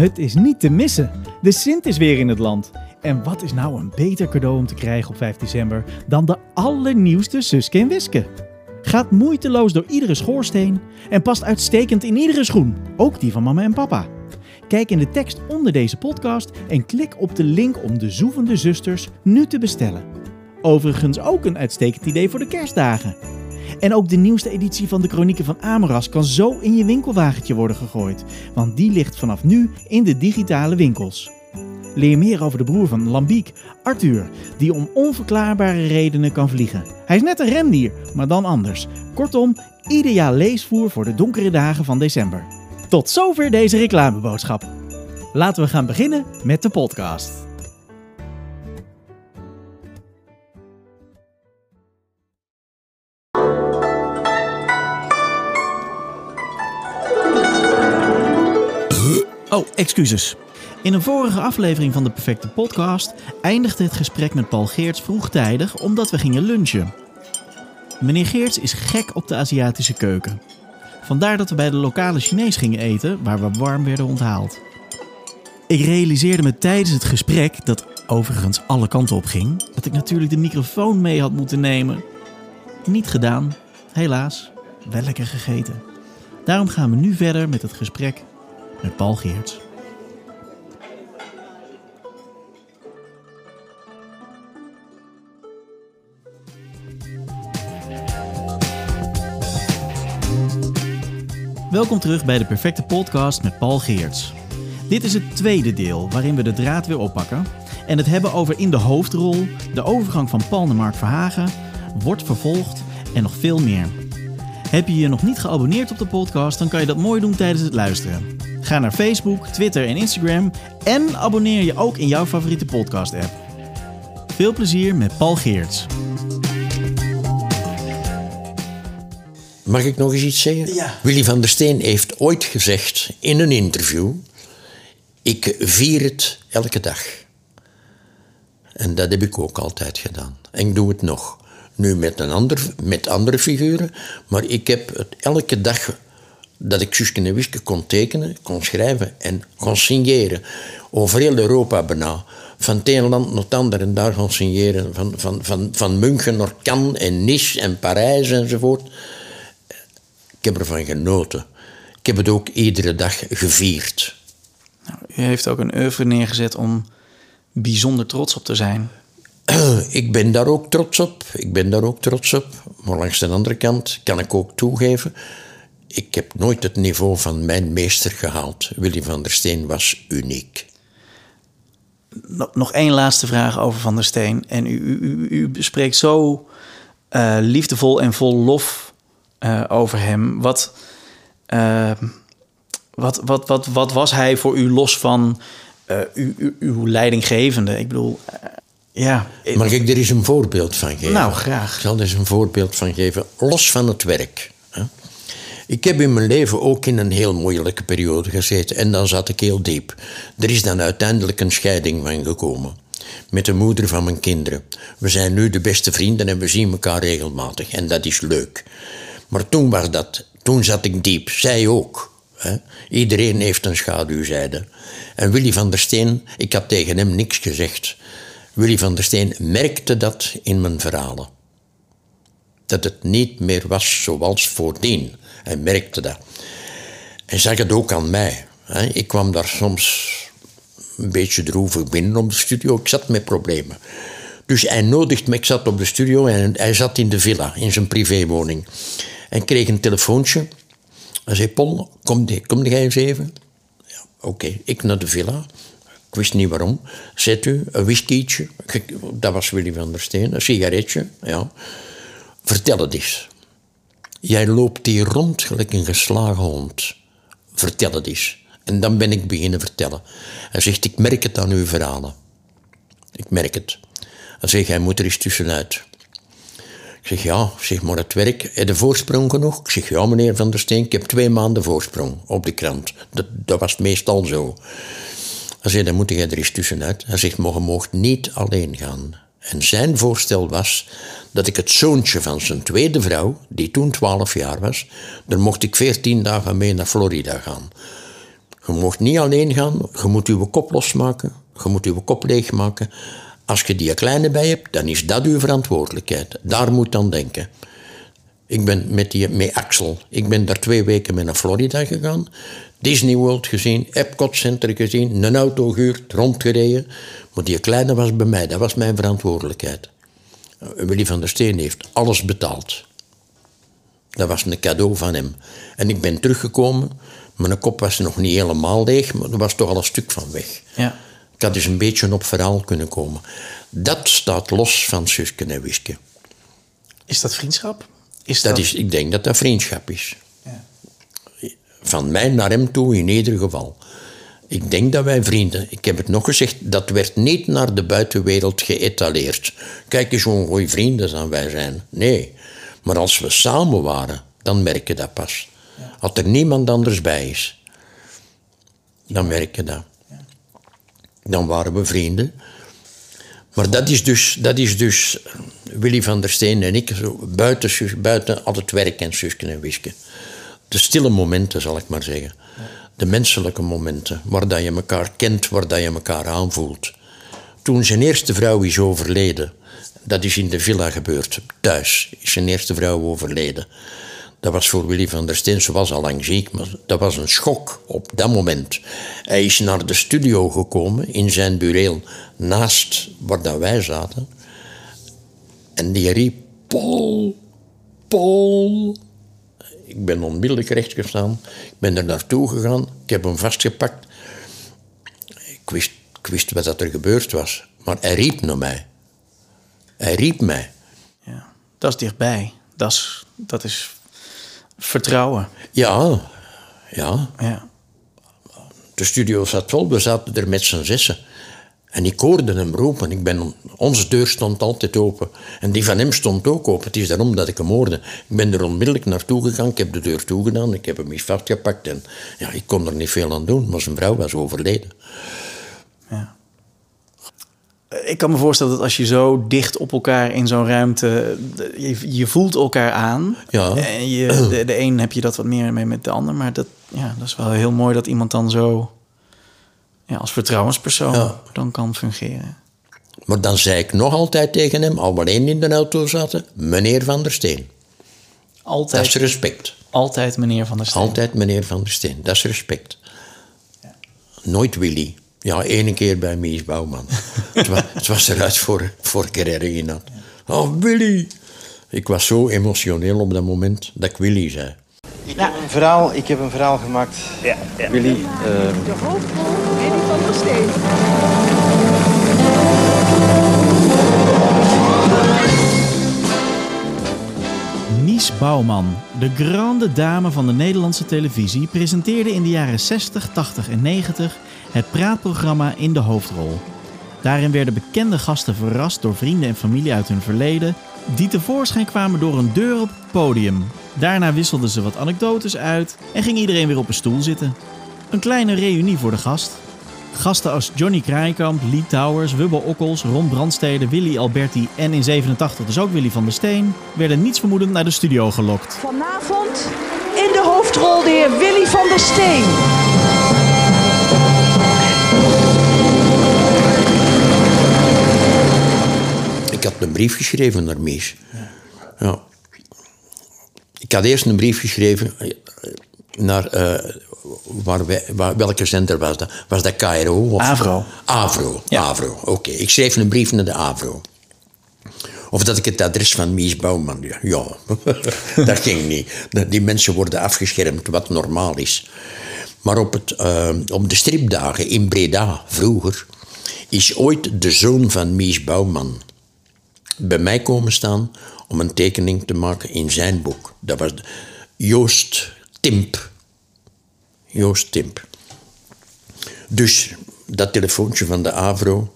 Het is niet te missen. De Sint is weer in het land. En wat is nou een beter cadeau om te krijgen op 5 december dan de allernieuwste Suske en Wiske? Gaat moeiteloos door iedere schoorsteen en past uitstekend in iedere schoen, ook die van mama en papa. Kijk in de tekst onder deze podcast en klik op de link om de Zoevende Zusters nu te bestellen. Overigens ook een uitstekend idee voor de kerstdagen. En ook de nieuwste editie van de Chronieken van Amoras kan zo in je winkelwagentje worden gegooid, want die ligt vanaf nu in de digitale winkels. Leer meer over de broer van Lambiek, Arthur, die om onverklaarbare redenen kan vliegen. Hij is net een rendier, maar dan anders. Kortom, ideaal leesvoer voor de donkere dagen van december. Tot zover deze reclameboodschap. Laten we gaan beginnen met de podcast. Oh, excuses. In een vorige aflevering van de Perfecte Podcast eindigde het gesprek met Paul Geerts vroegtijdig omdat we gingen lunchen. Meneer Geerts is gek op de Aziatische keuken. Vandaar dat we bij de lokale Chinees gingen eten, waar we warm werden onthaald. Ik realiseerde me tijdens het gesprek, dat overigens alle kanten op ging, dat ik natuurlijk de microfoon mee had moeten nemen. Niet gedaan, helaas, wel lekker gegeten. Daarom gaan we nu verder met het gesprek met Paul Geerts. Welkom terug bij de Perfecte Podcast met Paul Geerts. Dit is het tweede deel waarin we de draad weer oppakken en het hebben over in de hoofdrol, de overgang van Paul naar Mark Verhagen, wordt vervolgd en nog veel meer. Heb je je nog niet geabonneerd op de podcast, dan kan je dat mooi doen tijdens het luisteren. Ga naar Facebook, Twitter en Instagram en abonneer je ook in jouw favoriete podcast-app. Veel plezier met Paul Geerts. Mag ik nog eens iets zeggen? Ja. Willy van der Steen heeft ooit gezegd in een interview: Ik vier het elke dag. En dat heb ik ook altijd gedaan. En ik doe het nog. Nu met, een ander, met andere figuren, maar ik heb het elke dag dat ik Suske en Wiske kon tekenen, kon schrijven en kon signeren. Over heel Europa bijna. Van het ene land naar het andere en daar gaan signeren. Van, van, van, van München naar Cannes en Nice en Parijs enzovoort. Ik heb ervan genoten. Ik heb het ook iedere dag gevierd. Nou, u heeft ook een oeuvre neergezet om bijzonder trots op te zijn. Ik ben daar ook trots op. Ik ben daar ook trots op. Maar langs de andere kant kan ik ook toegeven. Ik heb nooit het niveau van mijn meester gehaald. Willy van der Steen was uniek. Nog- één laatste vraag over Van der Steen. En u, u, u, u spreekt zo eh, liefdevol en vol lof eh, over hem. Wat, eh, wat, wat, wat, wat was hij voor u los van eh, u, u- uw leidinggevende? Ik bedoel, ja. Mag ik er eens een voorbeeld van geven? Nou, graag. Ik zal er eens een voorbeeld van geven, los van het werk. Ik heb in mijn leven ook in een heel moeilijke periode gezeten en dan zat ik heel diep. Er is dan uiteindelijk een scheiding van gekomen. Met de moeder van mijn kinderen. We zijn nu de beste vrienden en we zien elkaar regelmatig en dat is leuk. Maar toen was dat, toen zat ik diep, zij ook. Hè. Iedereen heeft een schaduwzijde. En Willy van der Steen, ik had tegen hem niks gezegd. Willy van der Steen merkte dat in mijn verhalen. Dat het niet meer was zoals voordien. Hij merkte dat. En zag het ook aan mij. Ik kwam daar soms een beetje droevig binnen op de studio. Ik zat met problemen. Dus hij nodigt me, ik zat op de studio en hij zat in de villa, in zijn privéwoning. En kreeg een telefoontje. Hij zei, Paul, kom, kom jij eens even? Ja, Oké, ik naar de villa. Ik wist niet waarom. Zet u, een whiskietje. Dat was Willy van der Steen. Een sigaretje, ja. Vertel het eens. Jij loopt hier rond gelijk een geslagen hond. Vertel het eens. En dan ben ik beginnen vertellen. Hij zegt, ik merk het aan uw verhalen. Ik merk het. Hij zegt, hij moet er eens tussenuit. Ik zeg, ja, zeg maar het werk. Heb de voorsprong genoeg? Ik zeg, ja meneer Van der Steen, ik heb twee maanden voorsprong op de krant. Dat, dat was meestal zo. Hij zei, dan moet jij er eens tussenuit. Hij zegt, maar je moogt niet alleen gaan. En zijn voorstel was dat ik het zoontje van zijn tweede vrouw, die toen 12 jaar was, daar mocht ik 14 dagen mee naar Florida gaan. Je mocht niet alleen gaan, je moet je kop losmaken, je moet je kop leegmaken. Als je die kleine bij hebt, dan is dat uw verantwoordelijkheid. Daar moet aan denken. Ik ben met, die, met Axel, ik ben daar twee weken mee naar Florida gegaan. Disney World gezien, Epcot Center gezien, een auto gehuurd, rondgereden. Maar die kleine was bij mij, dat was mijn verantwoordelijkheid. Willy van der Steen heeft alles betaald. Dat was een cadeau van hem. En ik ben teruggekomen. Mijn kop was nog niet helemaal leeg, maar er was toch al een stuk van weg. Ja. Ik had dus een beetje op verhaal kunnen komen. Dat staat los van Susken en Wiske. Is dat vriendschap? Is dat, is, ik denk dat dat vriendschap is. Van mij naar hem toe in ieder geval. Ik denk dat wij vrienden, ik heb het nog gezegd, dat werd niet naar de buitenwereld geëtaleerd. Kijk eens hoe goede vrienden dan wij zijn. Nee, maar als we samen waren, dan merk je dat pas. Als er niemand anders bij is, dan merk je dat. Dan waren we vrienden. Maar dat is dus, dat is dus Willy van der Steen en ik, zo buiten, buiten al het werk en susken en wisken. De stille momenten, zal ik maar zeggen. De menselijke momenten, waar dat je elkaar kent, waar dat je elkaar aanvoelt. Toen zijn eerste vrouw is overleden, dat is in de villa gebeurd, thuis, is zijn eerste vrouw overleden. Dat was voor Willy van der Steen, ze was al lang ziek, maar dat was een schok op dat moment. Hij is naar de studio gekomen, in zijn bureel, naast waar dat wij zaten. En die riep, Paul, Paul. Ik ben onmiddellijk recht gestaan. Ik ben er naartoe gegaan. Ik heb hem vastgepakt. Ik wist, ik wist wat er gebeurd was. Maar hij riep naar mij. Hij riep mij. Ja, dat is dichtbij. Dat is, dat is vertrouwen. Ja, ja. Ja. De studio zat vol, we zaten er met z'n zessen. En ik hoorde hem roepen. Ik ben, onze deur stond altijd open. En die van hem stond ook open. Het is daarom dat ik hem hoorde. Ik ben er onmiddellijk naartoe gegaan. Ik heb de deur toegedaan. Ik heb hem eens vastgepakt. En ja, ik kon er niet veel aan doen. Maar zijn vrouw was overleden. Ja. Ik kan me voorstellen dat als je zo dicht op elkaar in zo'n ruimte... Je, je, voelt elkaar aan. Ja. En je, de, de een heb je dat wat meer mee met de ander. Maar dat, ja, dat is wel heel mooi dat iemand dan zo... Ja, als vertrouwenspersoon Ja. dan kan fungeren. Maar dan zei ik nog altijd tegen hem, al alleen in de auto zaten, meneer Van der Steen. Dat Altijd, is respect. altijd meneer Van der Steen. Altijd meneer Van der Steen. Dat is respect. Nooit Willy. Ja, één keer bij Mies Bouwman. het, was, het was eruit voor, voor ik er in had. Oh, Willy! Ik was zo emotioneel op dat moment dat ik Willy zei. Ik heb een verhaal, ik heb een verhaal gemaakt. Willy, eh, De hoofdrol Willy van der Steen. Mies Bouwman, de grande dame van de Nederlandse televisie, presenteerde in de jaren 60, 80 en 90 het praatprogramma In de Hoofdrol. Daarin werden bekende gasten verrast door vrienden en familie uit hun verleden, die tevoorschijn kwamen door een deur op het podium. Daarna wisselden ze wat anekdotes uit en ging iedereen weer op een stoel zitten. Een kleine reunie voor de gast. Gasten als Johnny Kraaikamp, Lee Towers, Wubbel Okkels, Ron Brandstede, Willy Alberti en in 87 dus ook Willy van der Steen werden nietsvermoedend naar de studio gelokt. Vanavond in de hoofdrol de heer Willy van der Steen. Ik had een brief geschreven naar Mies. Ja. Ik had eerst een brief geschreven eh, naar... eh, waar wij, waar, welke zender was dat? Was dat KRO? Of? Avro. Avro, Ja. Avro. Oké, ik schreef een brief naar de Avro. Of dat ik het adres van Mies Bouwman... Ja, dat ging niet. Die mensen worden afgeschermd, wat normaal is. Maar op, het, eh, op de stripdagen in Breda, vroeger... is ooit de zoon van Mies Bouwman bij mij komen staan om een tekening te maken in zijn boek. Dat was Joost Timp. Joost Timp. Dus dat telefoontje van de Avro.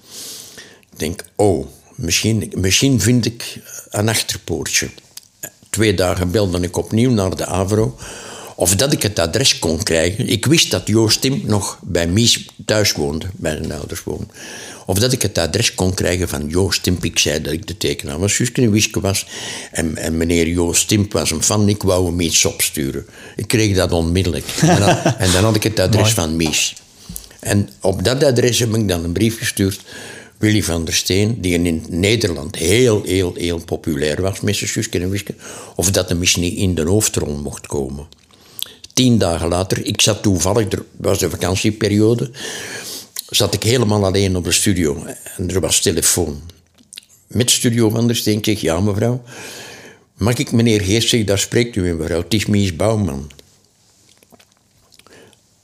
Ik denk, oh, misschien, misschien vind ik een achterpoortje. Twee dagen belde ik opnieuw naar de Avro. Of dat ik het adres kon krijgen. Ik wist dat Joost Timp nog bij Mies thuis woonde, bij zijn ouders woonde. Of dat ik het adres kon krijgen van Joost Timp. Ik zei dat ik de tekenaar van Suske en Wiske was. En, en meneer Joost Timp was een fan. Ik wou hem iets opsturen. Ik kreeg dat onmiddellijk. En dan, en dan had ik het adres van Mies. En op dat adres heb ik dan een brief gestuurd. Willy van der Steen, die in Nederland heel, heel, heel populair was met zijn Suske en Wiske. Of dat hem eens niet in de hoofdrol mocht komen. Tien dagen later, ik zat toevallig, er was de vakantieperiode, zat ik helemaal alleen op de studio. En er was telefoon. Met Studio van der Steen, ik zeg, ja mevrouw, mag ik meneer Geest zeggen, daar spreekt u in mevrouw, het is Mies Bouwman.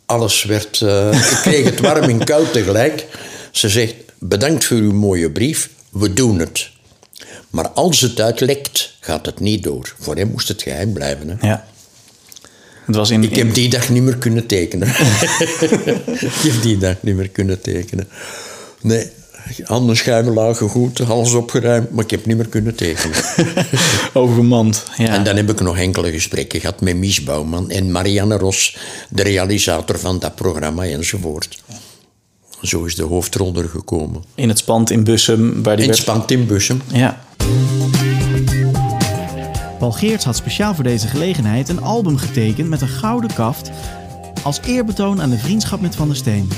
Alles werd, uh, ik kreeg het warm en koud tegelijk. Ze zegt, bedankt voor uw mooie brief, we doen het. Maar als het uitlekt, gaat het niet door. Voor hem moest het geheim blijven. Hè? Ja. Het was in, Ik heb die dag niet meer kunnen tekenen. ik heb die dag niet meer kunnen tekenen. Nee, handen schuimen lagen goed, alles opgeruimd, maar ik heb niet meer kunnen tekenen. Overmand, ja. En dan heb ik nog enkele gesprekken gehad met Mies Bouwman en Marianne Ros, de realisator van dat programma enzovoort. Zo is de hoofdrol er gekomen. In het spand in Bussum. Waar die In het werd... spand in Bussum. Ja. Paul Geerts had speciaal voor deze gelegenheid een album getekend met een gouden kaft als eerbetoon aan de vriendschap met Van der Steen.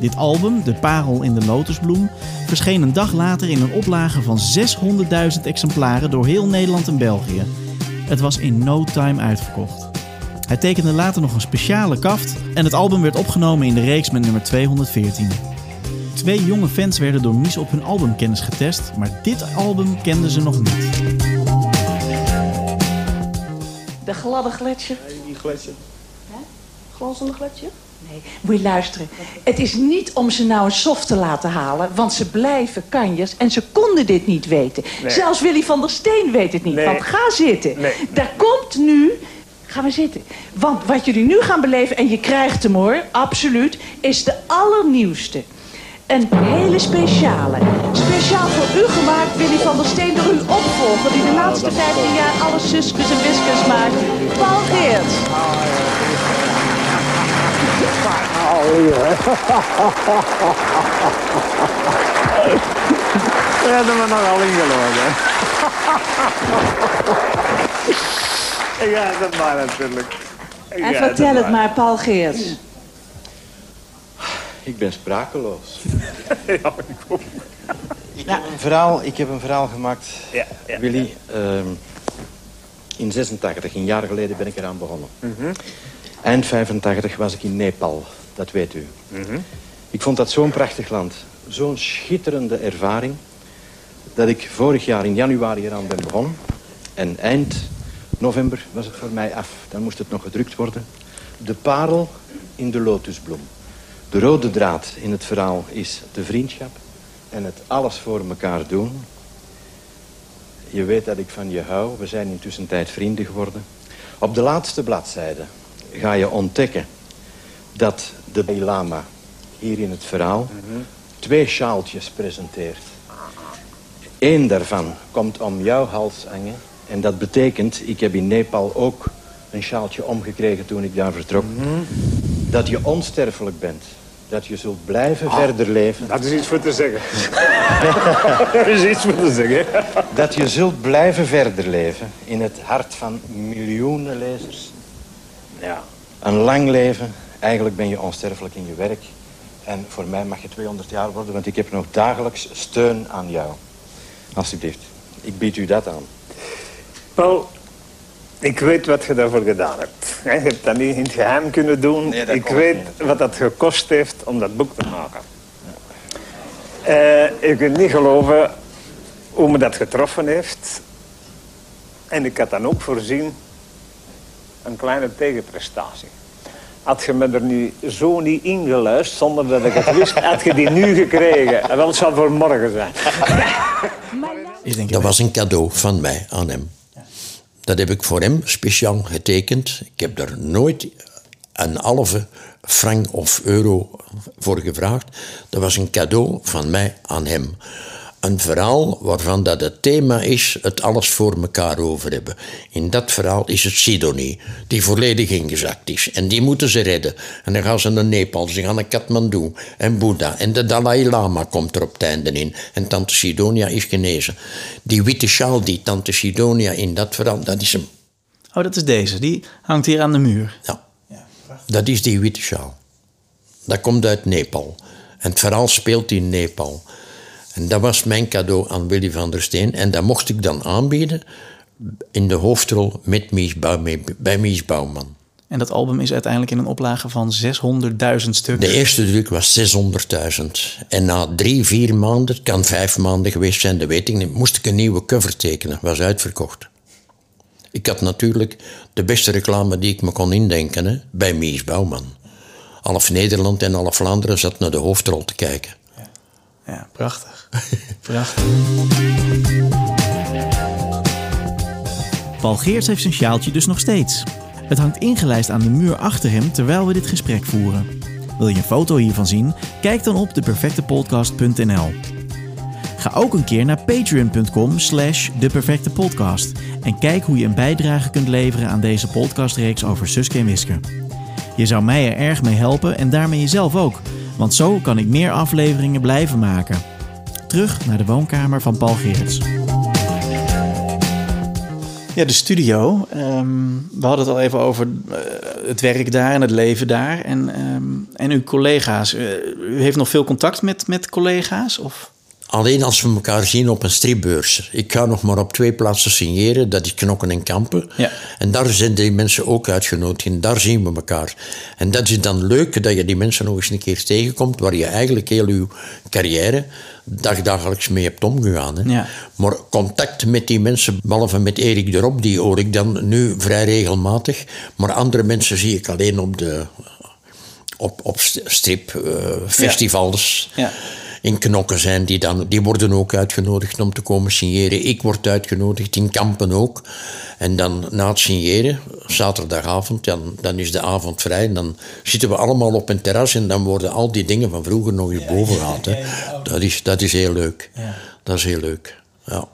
Dit album, De Parel in de Lotusbloem, verscheen een dag later in een oplage van 600.000 exemplaren door heel Nederland en België. Het was in no time uitverkocht. Hij tekende later nog een speciale kaft en het album werd opgenomen in de reeks met nummer 214. Twee jonge fans werden door Mies op hun albumkennis getest, maar dit album kenden ze nog niet. De gladde gletsjer. Nee, die gletsjer. Glanzende gletsjer? Nee, moet je luisteren. Het is niet om ze nou een soft te laten halen, want ze blijven kanjers en ze konden dit niet weten. Nee. Zelfs Willy van der Steen weet het niet, Nee. want ga zitten. Nee. Daar komt nu... Ga maar zitten. Want wat jullie nu gaan beleven, en je krijgt hem hoor, absoluut, is de allernieuwste. Een hele speciale. Speciaal voor u gemaakt, Willy van der Steen, door uw opvolger... die de laatste 15 jaar alle suskes en wiskers maakt. Paul Geert. We hebben me nogal ingelogen. Ga het maar natuurlijk. Ik En vertel het maar. maar, Paul Geerts. Ik ben sprakeloos. Ja, ik ook. Ik heb een verhaal, ik heb een verhaal gemaakt. Ja, ja. Willy, ehm, in 86, een jaar geleden, ben ik eraan begonnen. Eind 85 was ik in Nepal, dat weet u. Ik vond dat zo'n prachtig land. Zo'n schitterende ervaring. Dat ik vorig jaar in januari eraan ben begonnen. En eind november was het voor mij af. Dan moest het nog gedrukt worden. De parel in de lotusbloem. De rode draad in het verhaal is de vriendschap. En het alles voor elkaar doen. Je weet dat ik van je hou. We zijn intussen tijd vrienden geworden. Op de laatste bladzijde ga je ontdekken dat de Dalai Lama hier in het verhaal twee sjaaltjes presenteert. Eén daarvan komt om jouw hals hangen. En dat betekent, ik heb in Nepal ook een sjaaltje omgekregen toen ik daar vertrok. Dat je onsterfelijk bent. Dat je zult blijven verder leven. Dat is iets voor te zeggen. Dat is iets voor te zeggen. Dat je zult blijven verder leven in het hart van miljoenen lezers. Ja, een lang leven. Eigenlijk ben je onsterfelijk in je werk. En voor mij mag je 200 jaar worden, want ik heb nog dagelijks steun aan jou. Alsjeblieft, ik bied u dat aan. Paul, ik weet wat je daarvoor gedaan hebt. Je hebt dat niet in het geheim kunnen doen. Nee, dat ik weet niet. wat dat gekost heeft om dat boek te maken. Eh, je kunt niet geloven hoe me dat getroffen heeft. En ik had dan ook voorzien een kleine tegenprestatie. Had je me er nu zo niet ingeluisterd, zonder dat ik het wist, had je die nu gekregen. En wel, het zal voor morgen zijn. Ik denk, Dat was een cadeau van mij aan hem. Dat heb ik voor hem speciaal getekend. Ik heb daar nooit een halve frank of euro voor gevraagd. Dat was een cadeau van mij aan hem. Een verhaal waarvan dat het thema is het alles voor elkaar over hebben. In dat verhaal is het Sidonie, die volledig ingezakt is. En die moeten ze redden. En dan gaan ze naar Nepal, ze gaan naar Kathmandu en Boeddha. En de Dalai Lama komt er op het einde in. En tante Sidonia is genezen. Die witte sjaal die tante Sidonia in dat verhaal, dat is hem. Oh, dat is deze. Die hangt hier aan de muur. Ja. Dat is die witte sjaal. Dat komt uit Nepal. En het verhaal speelt in Nepal. En dat was mijn cadeau aan Willy van der Steen. En dat mocht ik dan aanbieden in de hoofdrol met Mies Bouw- bij Mies Bouwman. En dat album is uiteindelijk in een oplage van 600.000 stuks. De eerste druk was 600.000. En na drie, vier maanden, het kan vijf maanden geweest zijn, dat weet ik niet, moest ik een nieuwe cover tekenen. Was uitverkocht. Ik had natuurlijk de beste reclame die ik me kon indenken hè, bij Mies Bouwman. Half Nederland en half Vlaanderen zat naar de hoofdrol te kijken. Ja, prachtig. prachtig. Paul Geerts heeft zijn sjaaltje dus nog steeds. Het hangt ingelijst aan de muur achter hem terwijl we dit gesprek voeren. Wil je een foto hiervan zien? Kijk dan op deperfectepodcast.nl. Ga ook een keer naar patreon.com slash deperfectepodcast en kijk hoe je een bijdrage kunt leveren aan deze podcastreeks over Suske en Wiske. Je zou mij er erg mee helpen en daarmee jezelf ook, want zo kan ik meer afleveringen blijven maken. Terug naar de woonkamer van Paul Geerts. Ja, de studio. ehm, we hadden het al even over eh, het werk daar en het leven daar. En, ehm, en uw collega's. Eh, u heeft nog veel contact met, met collega's? Of? Alleen als we elkaar zien op een stripbeurs. Ik ga nog maar op twee plaatsen signeren. Dat is Knokken en Kampen. Ja. En daar zijn die mensen ook uitgenodigd. En daar zien we elkaar. En dat is dan leuk dat je die mensen nog eens een keer tegenkomt... waar je eigenlijk heel je carrière dagdagelijks mee hebt omgegaan. Hè. Ja. Maar contact met die mensen, behalve met Erik de Rob... die hoor ik dan nu vrij regelmatig. Maar andere mensen zie ik alleen op de... Op, op stripfestivals Ja. In knokken zijn, die, dan, die worden ook uitgenodigd om te komen signeren. Ik word uitgenodigd, in kampen ook. En dan na het signeren, zaterdagavond, dan, dan is de avond vrij. En dan zitten we allemaal op een terras en dan worden al die dingen van vroeger nog eens boven gehaald. Dat, is, dat is heel leuk. Dat is heel leuk, ja.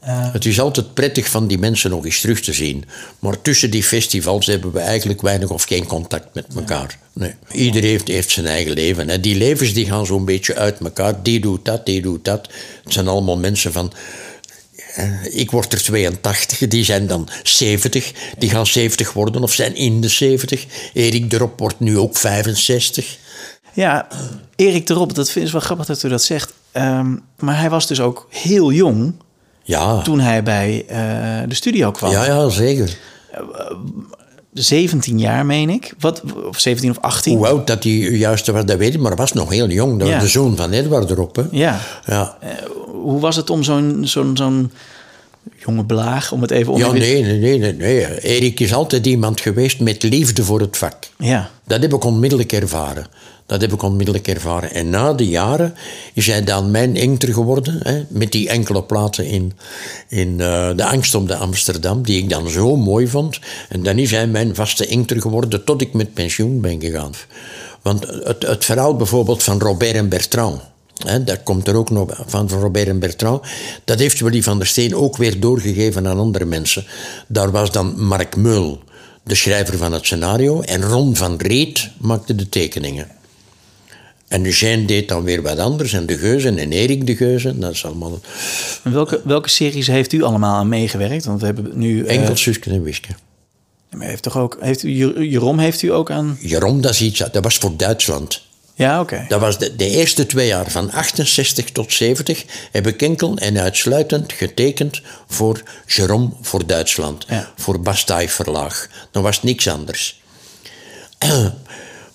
Het is altijd prettig van die mensen nog eens terug te zien. Maar tussen die festivals hebben we eigenlijk weinig of geen contact met elkaar. Nee. Iedereen heeft, heeft zijn eigen leven. Hè. Die levens die gaan zo'n beetje uit elkaar. Die doet dat, die doet dat. Het zijn allemaal mensen van... eh, Ik word er 82, die zijn dan 70. Die gaan 70 worden of zijn in de 70. Erik Drop wordt nu ook 65. Ja, Erik de Rob, dat vind ik wel grappig dat u dat zegt. Ehm, maar hij was dus ook heel jong Ja, toen hij bij eh, de studio kwam. ja, ja zeker. 17 jaar, meen ik. Wat, of 17 of 18. Hoe oud dat hij juist was, dat weet ik, maar hij was nog heel jong. Dat Ja. was de zoon van Edward erop. Hè. Ja. Ja. Hoe was het om zo'n zo'n zo'n jonge blaag, om het even Ja, onder... nee, nee, nee, nee, nee. Erik is altijd iemand geweest met liefde voor het vak. Ja. Dat heb ik onmiddellijk ervaren. Dat heb ik onmiddellijk ervaren. En na de jaren is hij dan mijn enkter geworden. Hè, met die enkele platen in, in eh, De Angst om de Amsterdam. Die ik dan zo mooi vond. En dan is hij mijn vaste enkter geworden tot ik met pensioen ben gegaan. Want het, het verhaal bijvoorbeeld van Robert en Bertrand. Dat komt er ook nog van, van Robert en Bertrand. Dat heeft Willy van der Steen ook weer doorgegeven aan andere mensen. Daar was dan Mark Meul, de schrijver van het scenario. En Ron van Reet maakte de tekeningen. En Eugène deed dan weer wat anders. En de Geuzen en Erik de Geuzen. Dat is allemaal En welke, welke series heeft u allemaal aan meegewerkt? Want we hebben nu... eh, enkel Suske en Wiske. maar heeft toch ook... Heeft u, Jer- Jeroen heeft u ook aan... Jeroen, dat is iets... Dat was voor Duitsland. Ja, oké. Dat was de, de eerste twee jaar, van 68 tot 70, heb ik enkel en uitsluitend getekend voor Jerome voor Duitsland. Ja. Voor Bastei Verlaag. Dan was niks anders.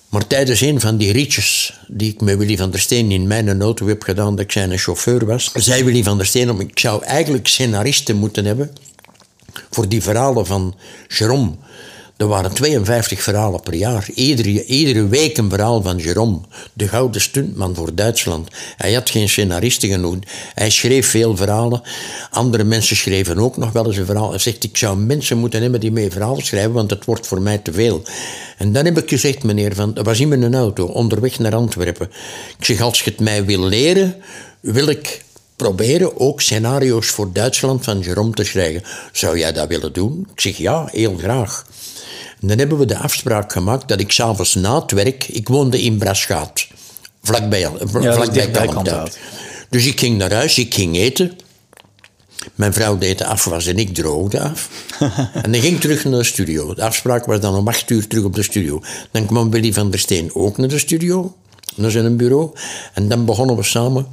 Maar tijdens een van die ritjes die ik met Willy van der Steen in mijn auto heb gedaan, dat ik zijn chauffeur was, zei Willy van der Steen, ik zou eigenlijk scenaristen moeten hebben voor die verhalen van Jerome. Er waren 52 verhalen per jaar. Iedere, iedere week een verhaal van Jerome, de gouden stuntman voor Duitsland. Hij had geen scenaristen genoeg. Hij schreef veel verhalen. Andere mensen schreven ook nog wel eens een verhaal. Hij zegt, ik zou mensen moeten hebben die mee verhalen schrijven, want het wordt voor mij te veel. En dan heb ik gezegd, meneer, van, was in mijn auto, onderweg naar Antwerpen. Ik zeg, als je het mij wil leren, wil ik proberen ook scenario's voor Duitsland van Jerome te schrijven. Zou jij dat willen doen? Ik zeg ja, heel graag. En dan hebben we de afspraak gemaakt dat ik s'avonds na het werk... Ik woonde in Braschaat, vlakbij, Ja, vlakbij. Kalmthout. Dus ik ging naar huis, ik ging eten. Mijn vrouw deed de afwas en ik droogde af. en dan ging ik terug naar de studio. De afspraak was dan om acht uur terug op de studio. Dan kwam Willy van der Steen ook naar de studio, naar zijn bureau. En dan begonnen we samen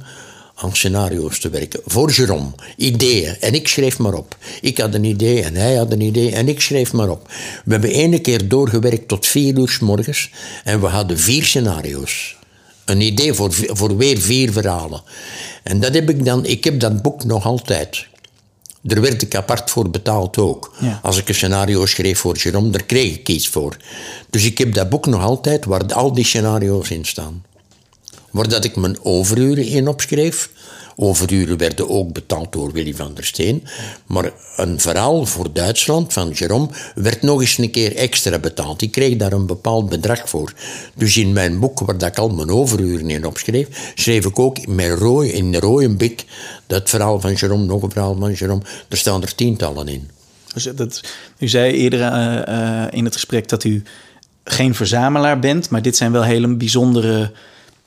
aan scenario's te werken. Voor Jerome. Ideeën. En ik schreef maar op. Ik had een idee en hij had een idee en ik schreef maar op. We hebben ene keer doorgewerkt tot vier uur s morgens. En we hadden vier scenario's. Een idee voor, voor weer vier verhalen. En dat heb ik dan... Ik heb dat boek nog altijd. Daar werd ik apart voor betaald ook. Ja. Als ik een scenario schreef voor Jerome, daar kreeg ik iets voor. Dus ik heb dat boek nog altijd waar al die scenario's in staan. Waar dat ik mijn overuren in opschreef. Overuren werden ook betaald door Willy van der Steen. Maar een verhaal voor Duitsland van Jerome werd nog eens een keer extra betaald. Ik kreeg daar een bepaald bedrag voor. Dus in mijn boek, waar dat ik al mijn overuren in opschreef, schreef ik ook met rooi, in rode bik dat verhaal van Jerome, nog een verhaal van Jerome. Er staan er tientallen in. Dus dat, u zei eerder eh, eh, in het gesprek dat u geen verzamelaar bent, maar dit zijn wel hele bijzondere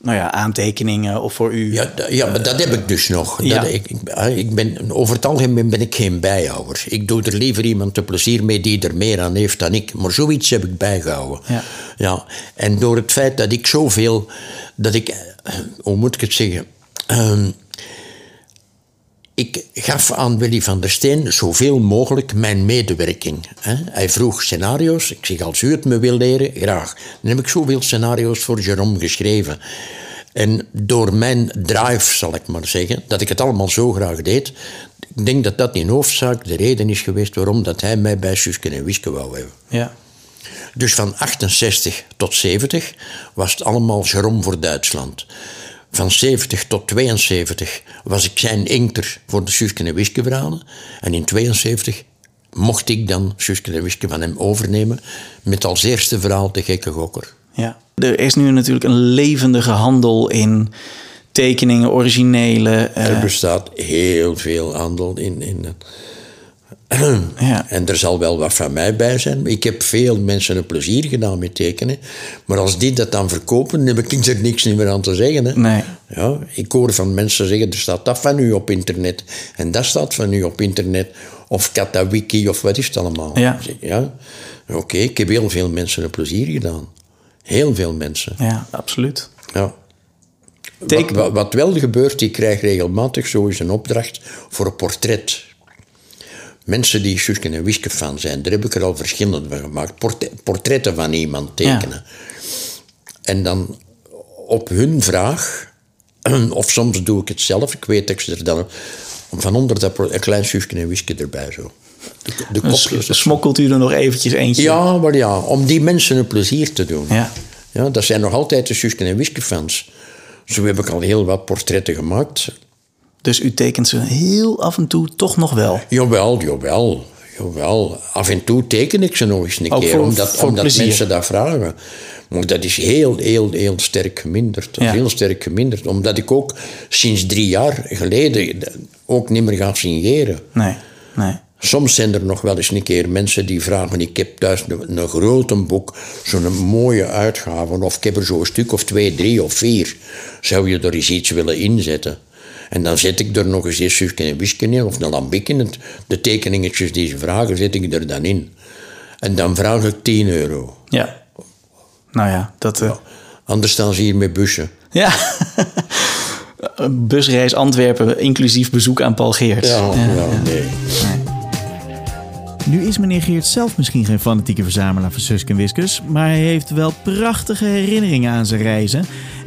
nou ja, aantekeningen of voor u. Ja, ja maar dat heb ik dus nog. Ja. Dat, ik, ik- ah, ik ben, over het algemeen ben ik geen bijhouder. Ik doe er liever iemand te plezier mee die er meer aan heeft dan ik. Maar zoiets heb ik bijgehouden. Ja. Ja, en door het feit dat ik zoveel... Dat ik... eh, Hoe moet ik het zeggen? Ehm, ik gaf aan Willy van der Steen zoveel mogelijk mijn medewerking. hè. Hij vroeg scenario's. Ik zeg, als u het me wil leren, graag. Dan heb ik zoveel scenario's voor Jerome geschreven. En door mijn drive, zal ik maar zeggen, dat ik het allemaal zo graag deed... Ik denk dat dat in hoofdzaak de reden is geweest waarom dat hij mij bij Suske en Wiske wou hebben. Ja. Dus van 68 tot 70 was het allemaal Jerome voor Duitsland. Van 70 tot 72 was ik zijn inkter voor de Suske en Wiske verhalen. En in 72 mocht ik dan Suske en Wiske van hem overnemen met als eerste verhaal De Gekke Gokker. Ja. Er is nu natuurlijk een levendige handel in tekeningen, originele. eh, Er bestaat heel veel handel in. in Ja. En er zal wel wat van mij bij zijn. Ik heb veel mensen een plezier gedaan met tekenen. Maar als die dat dan verkopen, dan heb ik er niks meer aan te zeggen. Hè. Nee. Ja, ik hoor van mensen zeggen, er staat dat van u op internet. En dat staat van u op internet. Of Katawiki, of wat is het allemaal. Ja. Ja. Oké, ik heb heel veel mensen een plezier gedaan. Heel veel mensen. ja, absoluut. Ja. Wat, wat, wat wel gebeurt, ik krijg regelmatig eens een opdracht voor een portret. Mensen die Suske en Wiske fan zijn, daar heb ik er al verschillende van gemaakt. Portretten van iemand tekenen. En dan op hun vraag, of soms doe ik het zelf, ik weet dat ik ze er dan van onder dat een klein Suske en Wiske erbij zo. De, de Dus kopjes. smokkelt u er nog eventjes eentje? ja, maar ja, om die mensen een plezier te doen. Ja. Ja, dat zijn nog altijd de Suske en Wiske fans. Zo heb ik al heel wat portretten gemaakt. Dus u tekent ze heel af en toe toch nog wel? Jawel, jawel, jawel. Af en toe teken ik ze nog eens een Ook keer, voor- omdat, voor omdat mensen dat vragen. Maar dat is heel, heel, heel sterk geminderd. Ja. Heel sterk geminderd. Omdat ik ook sinds drie jaar geleden ook niet meer ga signeren. Nee, nee. Soms zijn er nog wel eens een keer mensen die vragen: Ik heb thuis een, een grote boek, zo'n mooie uitgave, of ik heb er zo'n stuk of twee, drie of vier. Zou je er eens iets willen inzetten? En dan zet ik er nog eens een Suske en Wiske in, of een lambiek in. Het- De tekeningetjes die ze vragen, zet ik er dan in. En dan vraag ik 10 euro. Ja. Nou ja, dat... eh, Anders staan ze hier met bussen. ja. Een busreis Antwerpen, inclusief bezoek aan Paul Geert. Ja, ja, nee. Nu is meneer Geert zelf misschien geen fanatieke verzamelaar van Suske en Wiskes, maar hij heeft wel prachtige herinneringen aan zijn reizen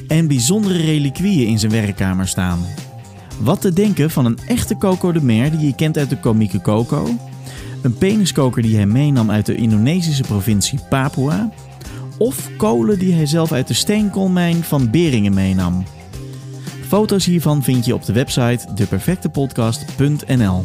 en bijzondere reliquieën in zijn werkkamer staan. Wat te denken van een echte Coco de Mer die je kent uit de komieke Coco, een peniskoker die hij meenam uit de Indonesische provincie Papua, of kolen die hij zelf uit de steenkoolmijn van Beringen meenam. Foto's hiervan vind je op de website deperfectepodcast.nl.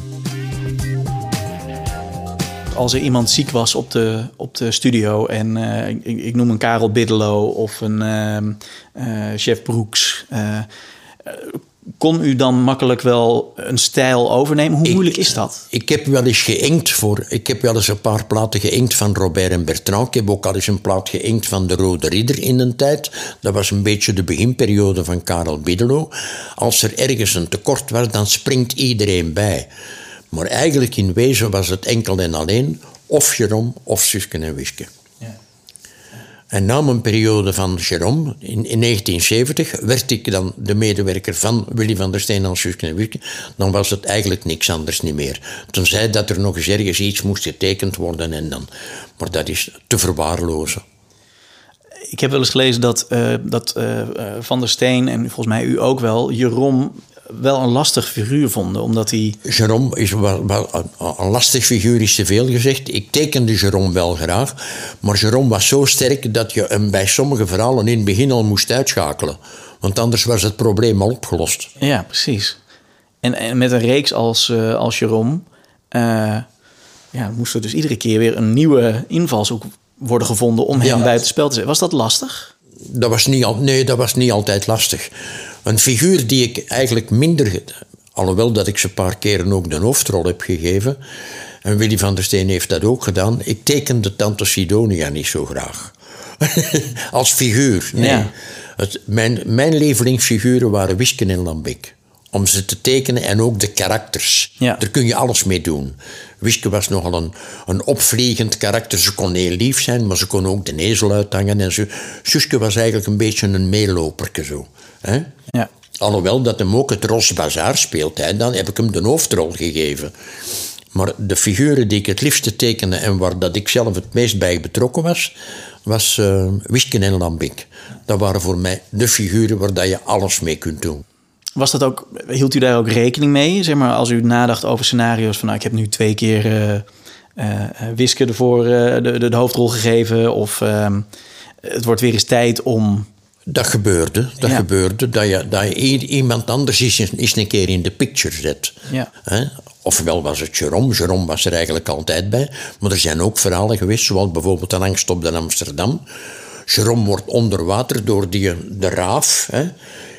Als er iemand ziek was op de, op de studio en eh, ik, noem een Karel Biddelo of een ehm, eh, chef Broeks, kon u dan makkelijk wel een stijl overnemen? Hoe moeilijk is dat? Ik heb wel eens geïnkt voor... Ik heb wel eens een paar platen geïnkt van Robert en Bertrand. Ik heb ook al eens een plaat geïnkt van De Rode Ridder in een tijd. Dat was een beetje de beginperiode van Karel Biddelo. Als er ergens een tekort was, dan springt iedereen bij. Maar eigenlijk in wezen was het enkel en alleen of Jerome of Susken en Wiske. En na mijn periode van Jerome, in, in 1970, werd ik dan de medewerker van Willy van der Steen als Wiske. Dan was het eigenlijk niks anders niet meer. Toen zei dat er nog eens ergens iets moest getekend worden en dan. Maar dat is te verwaarlozen. Ik heb wel eens gelezen dat, uh, dat uh, Van der Steen en volgens mij u ook wel, Jeroen wel een lastig figuur vonden, omdat hij... Jerome is wel, wel een, lastig figuur, is te veel gezegd. Ik tekende Jerome wel graag, maar Jerome was zo sterk dat je hem bij sommige verhalen in het begin al moest uitschakelen. Want anders was het probleem al opgelost. Ja, precies. En, en met een reeks als, uh, als Jerome uh, ja, moest er dus iedere keer weer een nieuwe invalshoek worden gevonden om hem ja. buiten spel te zetten. Was dat lastig? Dat was niet, al, nee, dat was niet altijd lastig. Een figuur die ik eigenlijk minder... Alhoewel dat ik ze een paar keren ook de hoofdrol heb gegeven. En Willy van der Steen heeft dat ook gedaan. Ik tekende Tante Sidonia niet zo graag. Als figuur, nee. Ja. Het, mijn, mijn lievelingsfiguren waren Wisken en Lambik. Om ze te tekenen en ook de karakters. Ja. Daar kun je alles mee doen. Wiske was nogal een, een opvliegend karakter. Ze kon heel lief zijn, maar ze kon ook de nezel uithangen. En. Suske was eigenlijk een beetje een meeloperke zo. Hè? Ja. Alhoewel dat hem ook het Ros Bazaar speelt. Hè, dan heb ik hem de hoofdrol gegeven. Maar de figuren die ik het liefste tekende en waar dat ik zelf het meest bij betrokken was, was uh, Wisken en Lambik. Dat waren voor mij de figuren waar dat je alles mee kunt doen. Was dat ook, hield u daar ook rekening mee? Zeg maar, als u nadacht over scenario's van nou, ik heb nu twee keer uh, uh, Wiske ervoor de, de, de, hoofdrol gegeven. Of ehm, het wordt weer eens tijd om dat gebeurde. Dat ja. gebeurde. Dat je, dat je iemand anders eens, eens een keer in de picture zet. Ja. Ofwel was het Jerome. Jerome was er eigenlijk altijd bij. Maar er zijn ook verhalen geweest, zoals bijvoorbeeld een angst op de Amsterdam. Jerome wordt onder water door die, de raaf hè,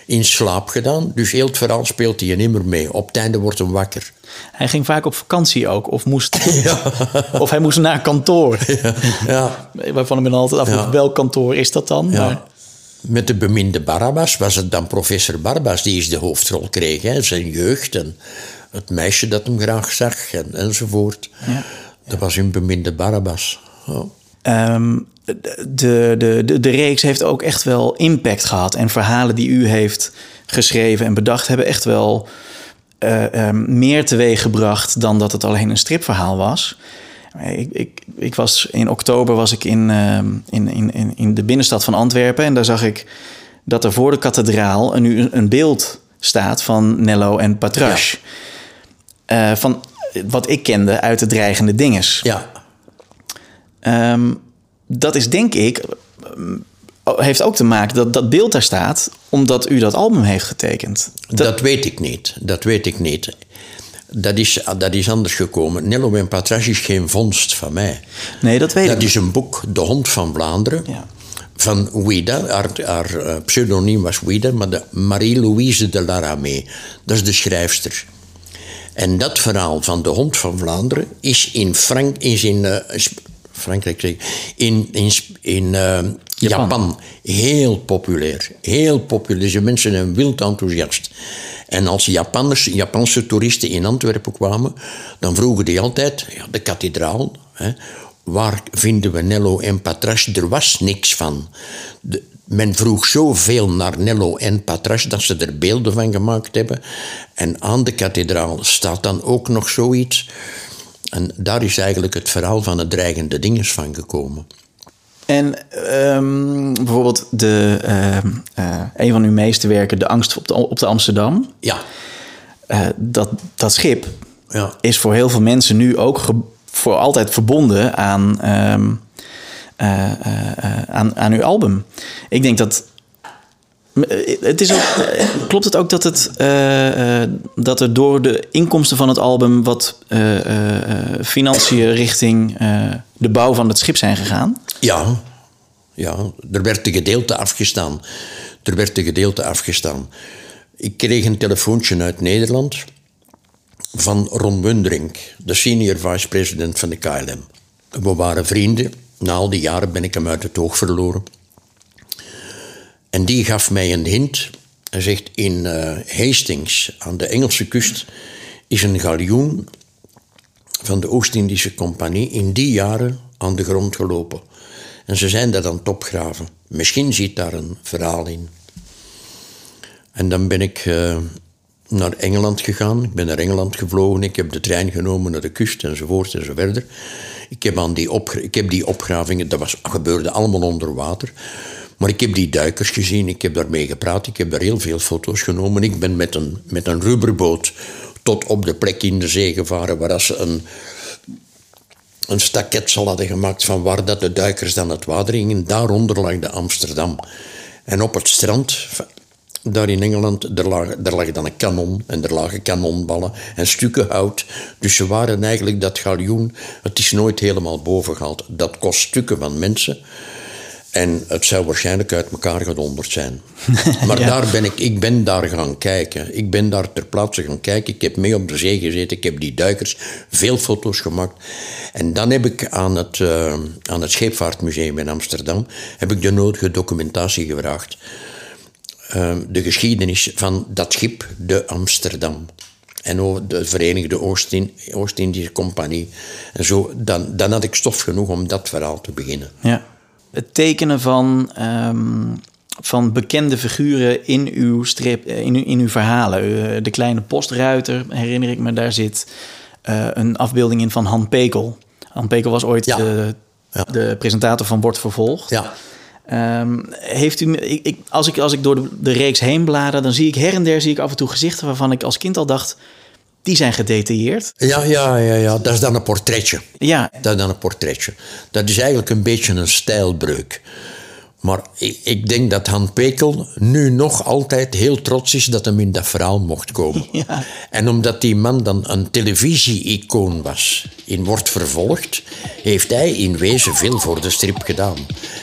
in slaap gedaan. Dus heel het verhaal speelt hij niet meer mee. Op het einde wordt hij wakker. Hij ging vaak op vakantie ook, of, moest, ja. of hij moest naar kantoor. Ja. ja. Waarvan ik me altijd ja. welk kantoor is dat dan? Ja. Maar... Met de beminde Barabbas was het dan professor Barabbas die eens de hoofdrol kreeg. Hè, zijn jeugd en het meisje dat hem graag zag en, enzovoort. Ja. Dat was hun beminde Barabbas. Oh. Um, de, de, de, de reeks heeft ook echt wel impact gehad. En verhalen die u heeft geschreven en bedacht hebben echt wel uh, um, meer teweeg gebracht dan dat het alleen een stripverhaal was. Ik, ik, ik, was in oktober was ik in, uh, in, in, in de binnenstad van Antwerpen en daar zag ik dat er voor de kathedraal nu een beeld staat van Nello en Patrache. Ja. Uh, van wat ik kende uit de dreigende dinges. Ja. Um, dat is denk ik heeft ook te maken dat dat beeld daar staat omdat u dat album heeft getekend. Dat, dat weet ik niet. Dat weet ik niet. Dat is, dat is anders gekomen. Nello en Patrache is geen vondst van mij. Nee, dat weet dat ik. Dat is een boek, De Hond van Vlaanderen. Ja. Van Ouida. Haar, haar uh, pseudoniem was Ouida, maar de Marie-Louise de Laramé. Dat is de schrijfster. En dat verhaal van De Hond van Vlaanderen is in, Frank, is in uh, Frankrijk, in, in, in uh, Japan. Japan. heel populair. Heel populair. Deze mensen zijn wild enthousiast. En als Japanners, Japanse toeristen in Antwerpen kwamen, dan vroegen die altijd, ja, de kathedraal, hè, waar vinden we Nello en Patrache? Er was niks van. De, men vroeg zoveel naar Nello en Patrache dat ze er beelden van gemaakt hebben. En aan de kathedraal staat dan ook nog zoiets. En daar is eigenlijk het verhaal van het dreigende dinges van gekomen. En um, bijvoorbeeld de, uh, uh, een van uw meeste werken, De Angst op de, op de Amsterdam. Ja. Uh, dat, dat schip ja. is voor heel veel mensen nu ook voor altijd verbonden aan, um, aan, aan uw album. Ik denk dat het is ook, klopt het ook dat, het, uh, dat er door de inkomsten van het album wat uh, financiën richting de bouw van het schip zijn gegaan? Ja, ja, er werd een gedeelte afgestaan. Er werd een gedeelte afgestaan. Ik kreeg een telefoontje uit Nederland van Ron Wundering, de senior vice-president van de KLM. We waren vrienden. Na al die jaren ben ik hem uit het oog verloren. En die gaf mij een hint. Hij zegt, in eh, Hastings, aan de Engelse kust, is een galjoen van de Oost-Indische Compagnie in die jaren aan de grond gelopen. En ze zijn dat aan het opgraven. Misschien zit daar een verhaal in. En dan ben ik uh, naar Engeland gegaan. Ik ben naar Engeland gevlogen. Ik heb de trein genomen naar de kust enzovoort enzoverder. Ik heb, aan die, ik heb die opgravingen, dat was, gebeurde allemaal onder water. Maar ik heb die duikers gezien, ik heb daarmee gepraat, ik heb daar heel veel foto's genomen. Ik ben met een, met een rubberboot tot op de plek in de zee gevaren waar ze een, een staketsel hadden gemaakt van waar dat de duikers dan het water gingen. Daaronder lag de Amsterdam. En op het strand, daar in Engeland, daar lag, daar lag dan een kanon en er lagen kanonballen en stukken hout. Dus ze waren eigenlijk dat galjoen, het is nooit helemaal boven gehaald. Dat kost stukken van mensen. En het zou waarschijnlijk uit elkaar gedonderd zijn. Maar daar ben ik, ik ben daar gaan kijken. Ik ben daar ter plaatse gaan kijken. Ik heb mee op de zee gezeten. Ik heb die duikers veel foto's gemaakt. En dan heb ik aan het, uh, aan het Scheepvaartmuseum in Amsterdam heb ik de nodige documentatie gevraagd. Uh, de geschiedenis van dat schip, de Amsterdam. En over de Verenigde Oost-Indische Compagnie. En zo, dan, dan had ik stof genoeg om dat verhaal te beginnen. Ja het tekenen van, ehm, van bekende figuren in uw, strip, eh, in, uw, in uw verhalen. Eh, de kleine postruiter, herinner ik me, daar zit uh, een afbeelding in van Han Pekel. Han Pekel was ooit de, ja. de, presentator van Wordt Vervolgd. Ja. Um, heeft u, ik, ik, als, ik, als ik door de, de reeks heen blader, dan zie ik her en der zie ik af en toe gezichten waarvan ik als kind al dacht die zijn gedetailleerd. Ja, ja, ja, ja, dat is dan een portretje. Ja. Dat is dan een portretje. Dat is eigenlijk een beetje een stijlbreuk. Maar ik, ik denk dat Han Pekel nu nog altijd heel trots is dat hem in dat verhaal mocht komen. Ja. En omdat die man dan een televisie-icoon was, in wordt vervolgd, heeft hij in wezen veel voor de strip gedaan.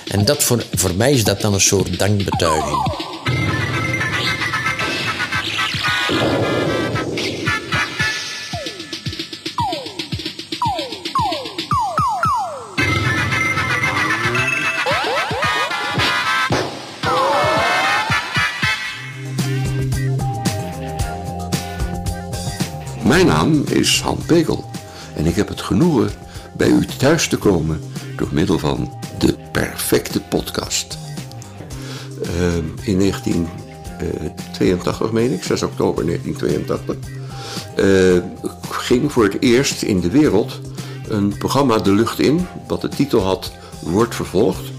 En dat voor, voor mij is dat dan een soort dankbetuiging. Mijn naam is Han Pekel en ik heb het genoegen bij u thuis te komen door middel van de perfecte podcast. Uh, in 1982, meen ik, 6 oktober 1982, uh, ging voor het eerst in de wereld een programma de lucht in, wat de titel had Wordt vervolgd.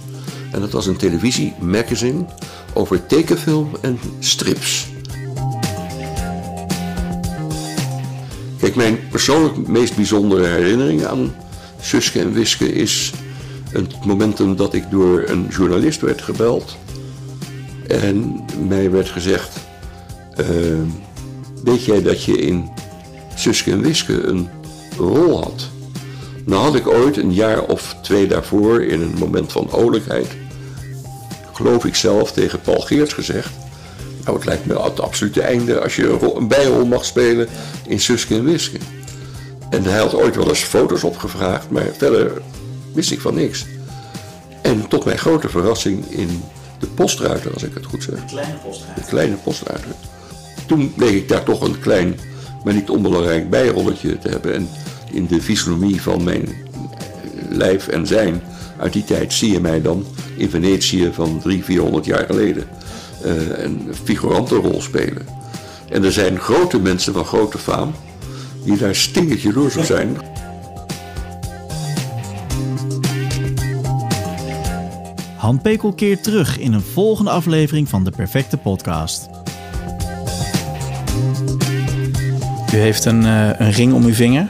En dat was een televisie-magazine over tekenfilm en strips. Kijk, mijn persoonlijk meest bijzondere herinnering aan Suske en Wiske is het momentum dat ik door een journalist werd gebeld. En mij werd gezegd, uh, weet jij dat je in Suske en Wiske een rol had? Nou had ik ooit een jaar of twee daarvoor in een moment van olijkheid, geloof ik zelf, tegen Paul Geerts gezegd. Nou, het lijkt me het absolute einde als je een bijrol mag spelen in Suske en Wiske. En hij had ooit wel eens foto's opgevraagd, maar verder wist ik van niks. En tot mijn grote verrassing in de postruiter, als ik het goed zeg. De kleine postruiter. De kleine postruiter. Toen bleek ik daar toch een klein, maar niet onbelangrijk bijrolletje te hebben. En in de fysiognomie van mijn lijf en zijn uit die tijd zie je mij dan in Venetië van 300, 400 jaar geleden uh, een figurantenrol spelen. En er zijn grote mensen van grote faam die daar stingertje door zijn. Han Pekel keert terug in een volgende aflevering van de Perfecte Podcast. U heeft een, uh, een ring om uw vinger.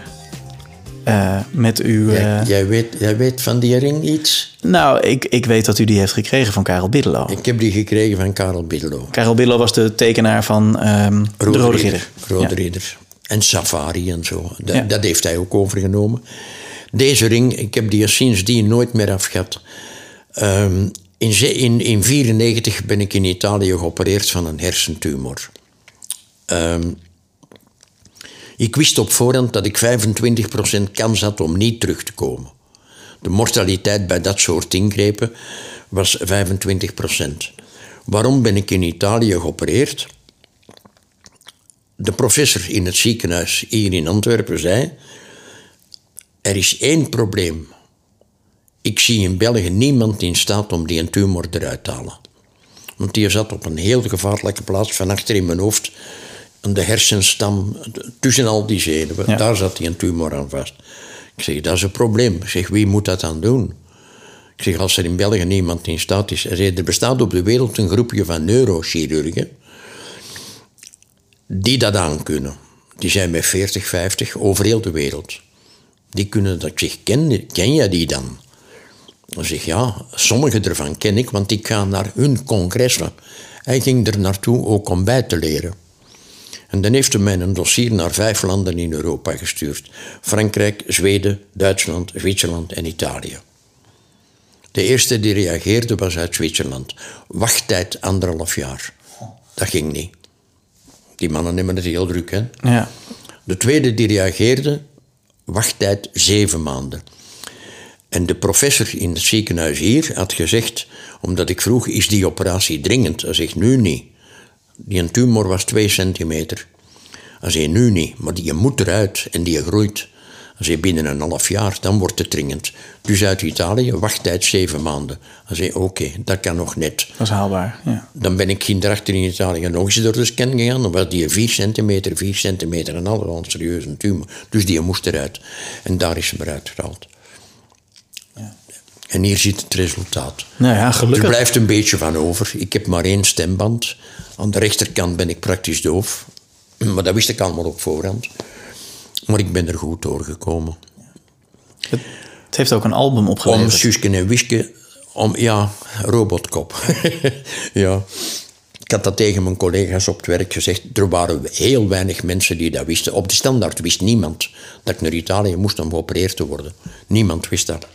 Uh, met uw. Jij, jij, weet, jij weet van die ring iets? Nou, ik, ik weet dat u die heeft gekregen van Karel Biddelo. Ik heb die gekregen van Karel Biddelo. Karel Biddelo was de tekenaar van um, Rode, de Rode Ridder. Rode ja. Ridder. En Safari en zo. Dat, ja. dat, heeft hij ook overgenomen. Deze ring, ik heb die sindsdien nooit meer afgehad. Um, in 1994 in, in ben ik in Italië geopereerd van een hersentumor. Ehm, ik wist op voorhand dat ik 25% kans had om niet terug te komen. De mortaliteit bij dat soort ingrepen was 25%. Waarom ben ik in Italië geopereerd? De professor in het ziekenhuis hier in Antwerpen zei: Er is één probleem. Ik zie in België niemand in staat om die een tumor eruit te halen. Want die zat op een heel gevaarlijke plaats van achter in mijn hoofd. Aan de hersenstam, tussen al die zenuwen. Daar zat die een tumor aan vast. Ik zeg, dat is een probleem. Ik zeg, wie moet dat dan doen? Ik zeg, als er in België niemand in staat is. Hij er bestaat op de wereld een groepje van neurochirurgen die dat aankunnen. Die zijn met 40, 50 over heel de wereld. Die kunnen dat. Ik zeg, ken, ken jij die dan? Dan zeg ja, sommige ervan ken ik, want ik ga naar hun congressen. Hij ging er naartoe ook om bij te leren. En dan heeft hij mij een dossier naar vijf landen in Europa gestuurd: Frankrijk, Zweden, Duitsland, Zwitserland en Italië. De eerste die reageerde was uit Zwitserland. Wachttijd anderhalf jaar. Dat ging niet. Die mannen nemen het heel druk, hè? Ja. De tweede die reageerde, wachttijd zeven maanden. En de professor in het ziekenhuis hier had gezegd, omdat ik vroeg, is die operatie dringend? Hij zegt, nu niet. Die tumor was twee centimeter. Hij zei, nu niet, maar die moet eruit en die groeit. Hij zei, binnen een half jaar, dan wordt het dringend. Dus uit Italië, wachttijd zeven maanden. Hij zei, oké, dat kan nog net. Dat is haalbaar, ja. Dan ben ik daarachter in Italië nog eens door de scan gegaan. Dan was die 4 centimeter, 4 centimeter en al een serieuze tumor. Dus die moest eruit. En daar is ze eruit gehaald. En hier zit het resultaat. Nou ja, gelukkig. Er blijft een beetje van over. Ik heb maar één stemband. Aan de rechterkant ben ik praktisch doof. Maar dat wist ik allemaal op voorhand. Maar ik ben er goed doorgekomen. Het, het heeft ook een album opgeleverd. Om Suske en Wiske... Om, ja, robotkop. ja. Ik had dat tegen mijn collega's op het werk gezegd. Er waren heel weinig mensen die dat wisten. Op de standaard wist niemand dat ik naar Italië moest om geopereerd te worden. Niemand wist dat.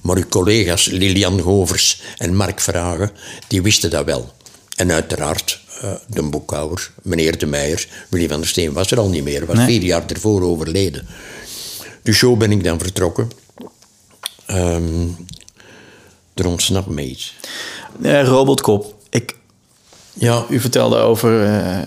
Maar uw collega's Lilian Govers en Mark Vragen, die wisten dat wel. En uiteraard uh, de boekhouder, meneer De Meijer, Willy van der Steen was er al niet meer, was Nee. vier jaar ervoor overleden. Dus zo ben ik dan vertrokken. Ehm er ontsnapt me iets. Eh, Robotkop. Ik, Ja, u vertelde over... eh, eh,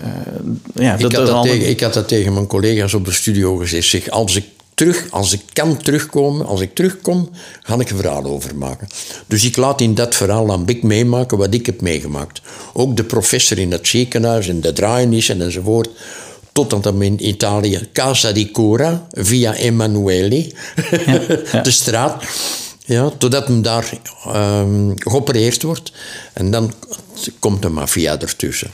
ja, ik, dat, had er dat tegen, ik had dat tegen mijn collega's op de studio gezegd. Zeg, als ik terug, als ik kan terugkomen, als ik terugkom, ga ik een verhaal over maken. Dus ik laat in dat verhaal aan Bik meemaken wat ik heb meegemaakt. Ook de professor in het ziekenhuis en de draaienissen enzovoort. Totdat hem in Italië, Casa di Cura, via Emanuele, de straat. Ja, totdat hem daar ehm, geopereerd wordt. En dan komt de maffia ertussen.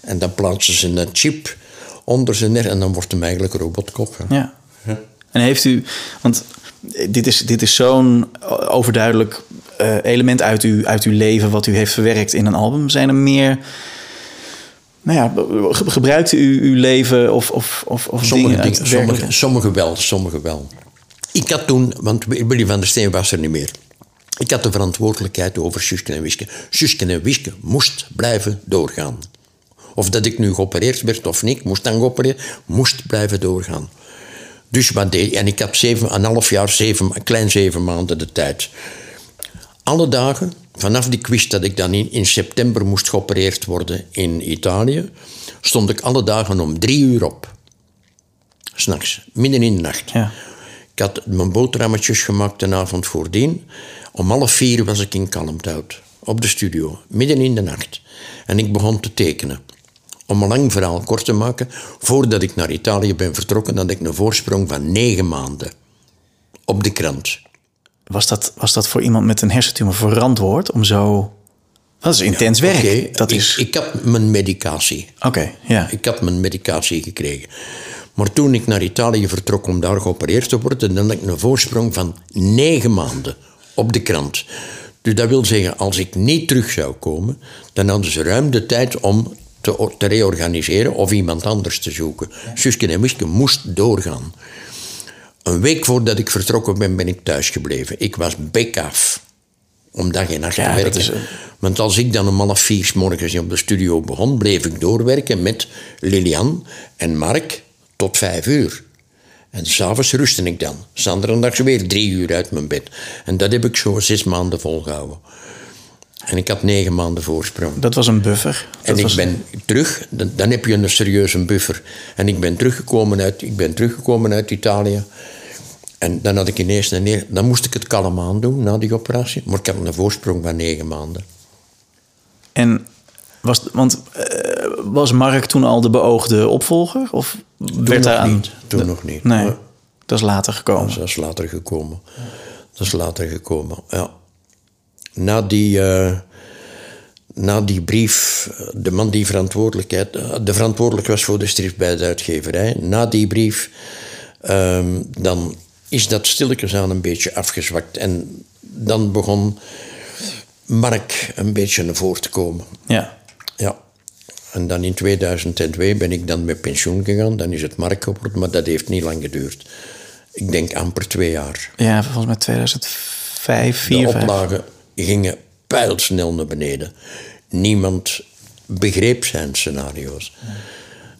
En dan plaatsen ze een chip onder zijn ner en dan wordt hem eigenlijk robotkop. Ja. Ja. En heeft u, want dit is, dit is zo'n overduidelijk eh, element uit, uw, uit uw leven wat u heeft verwerkt in een album. Zijn er meer, nou ja, ge- gebruikt u uw leven of, of, of, of Sommige, dingen sommige, sommige wel, sommige wel. Ik had toen, want Willy van der Steen was er niet meer. Ik had de verantwoordelijkheid over Suske en Wiske. Suske en Wiske moest blijven doorgaan. Of dat ik nu geopereerd werd of niet, moest dan geopereerd, moest blijven doorgaan. Dus wat deed En ik had zeven, een half jaar, zeven, een klein zeven maanden de tijd. Alle dagen, vanaf die quiz dat ik dan in, in september moest geopereerd worden in Italië, stond ik alle dagen om drie uur op. S'nachts, midden in de nacht. Ja. Ik had mijn boterhammetjes gemaakt de avond voordien. Om half vier was ik in Kalmthout, op de studio, midden in de nacht. En ik begon te tekenen. Om een lang verhaal kort te maken, voordat ik naar Italië ben vertrokken, had ik een voorsprong van negen maanden. Op de krant. Was dat, was dat voor iemand met een hersentumor verantwoord om zo... Dat is intens werk. Dat ik, is... ik had mijn medicatie. Oké, ja. Ik had mijn medicatie gekregen. Maar toen ik naar Italië vertrok om daar geopereerd te worden, dan had ik een voorsprong van negen maanden op de krant. Dus dat wil zeggen, als ik niet terug zou komen, dan hadden ze ruim de tijd om te, te reorganiseren of iemand anders te zoeken. Suske en Wiske moest doorgaan. Een week voordat ik vertrokken ben, ben ik thuis gebleven. Ik was bek af om dag en nacht Ja, te werken. Want als ik dan om half vier morgens op de studio begon, bleef ik doorwerken met Lilian en Mark tot vijf uur. En s'avonds rustte ik dan. Zaterdags weer drie uur uit mijn bed. En dat heb ik zo zes maanden volgehouden. En ik had negen maanden voorsprong. Dat was een buffer. En Dat ik was- ben terug, dan, dan heb je een serieuze buffer. En ik ben teruggekomen uit, ik ben teruggekomen uit Italië. En dan had ik ineens een, ne- dan moest ik het kalm aan doen na die operatie. Maar ik had een voorsprong van negen maanden. En was, want eh, was Mark toen al de beoogde opvolger? Of werd nog aan... niet. Toen nog niet. Nee, Maar- dat is later gekomen. Dat is later gekomen. Dat is later gekomen, ja. Na die, eh, na die brief, de man die verantwoordelijkheid, eh, de verantwoordelijk was voor de strip bij de uitgeverij, na die brief, ehm, dan is dat stilletjes aan een beetje afgezwakt. En dan begon Mark een beetje naar voren te komen. Ja. Ja. En dan in 2002 ben ik dan met pensioen gegaan. Dan is het Mark geworden, maar dat heeft niet lang geduurd. Ik denk amper twee jaar. ja, volgens mij 2005, 4, De 5. Gingen pijlsnel naar beneden. Niemand begreep zijn scenario's.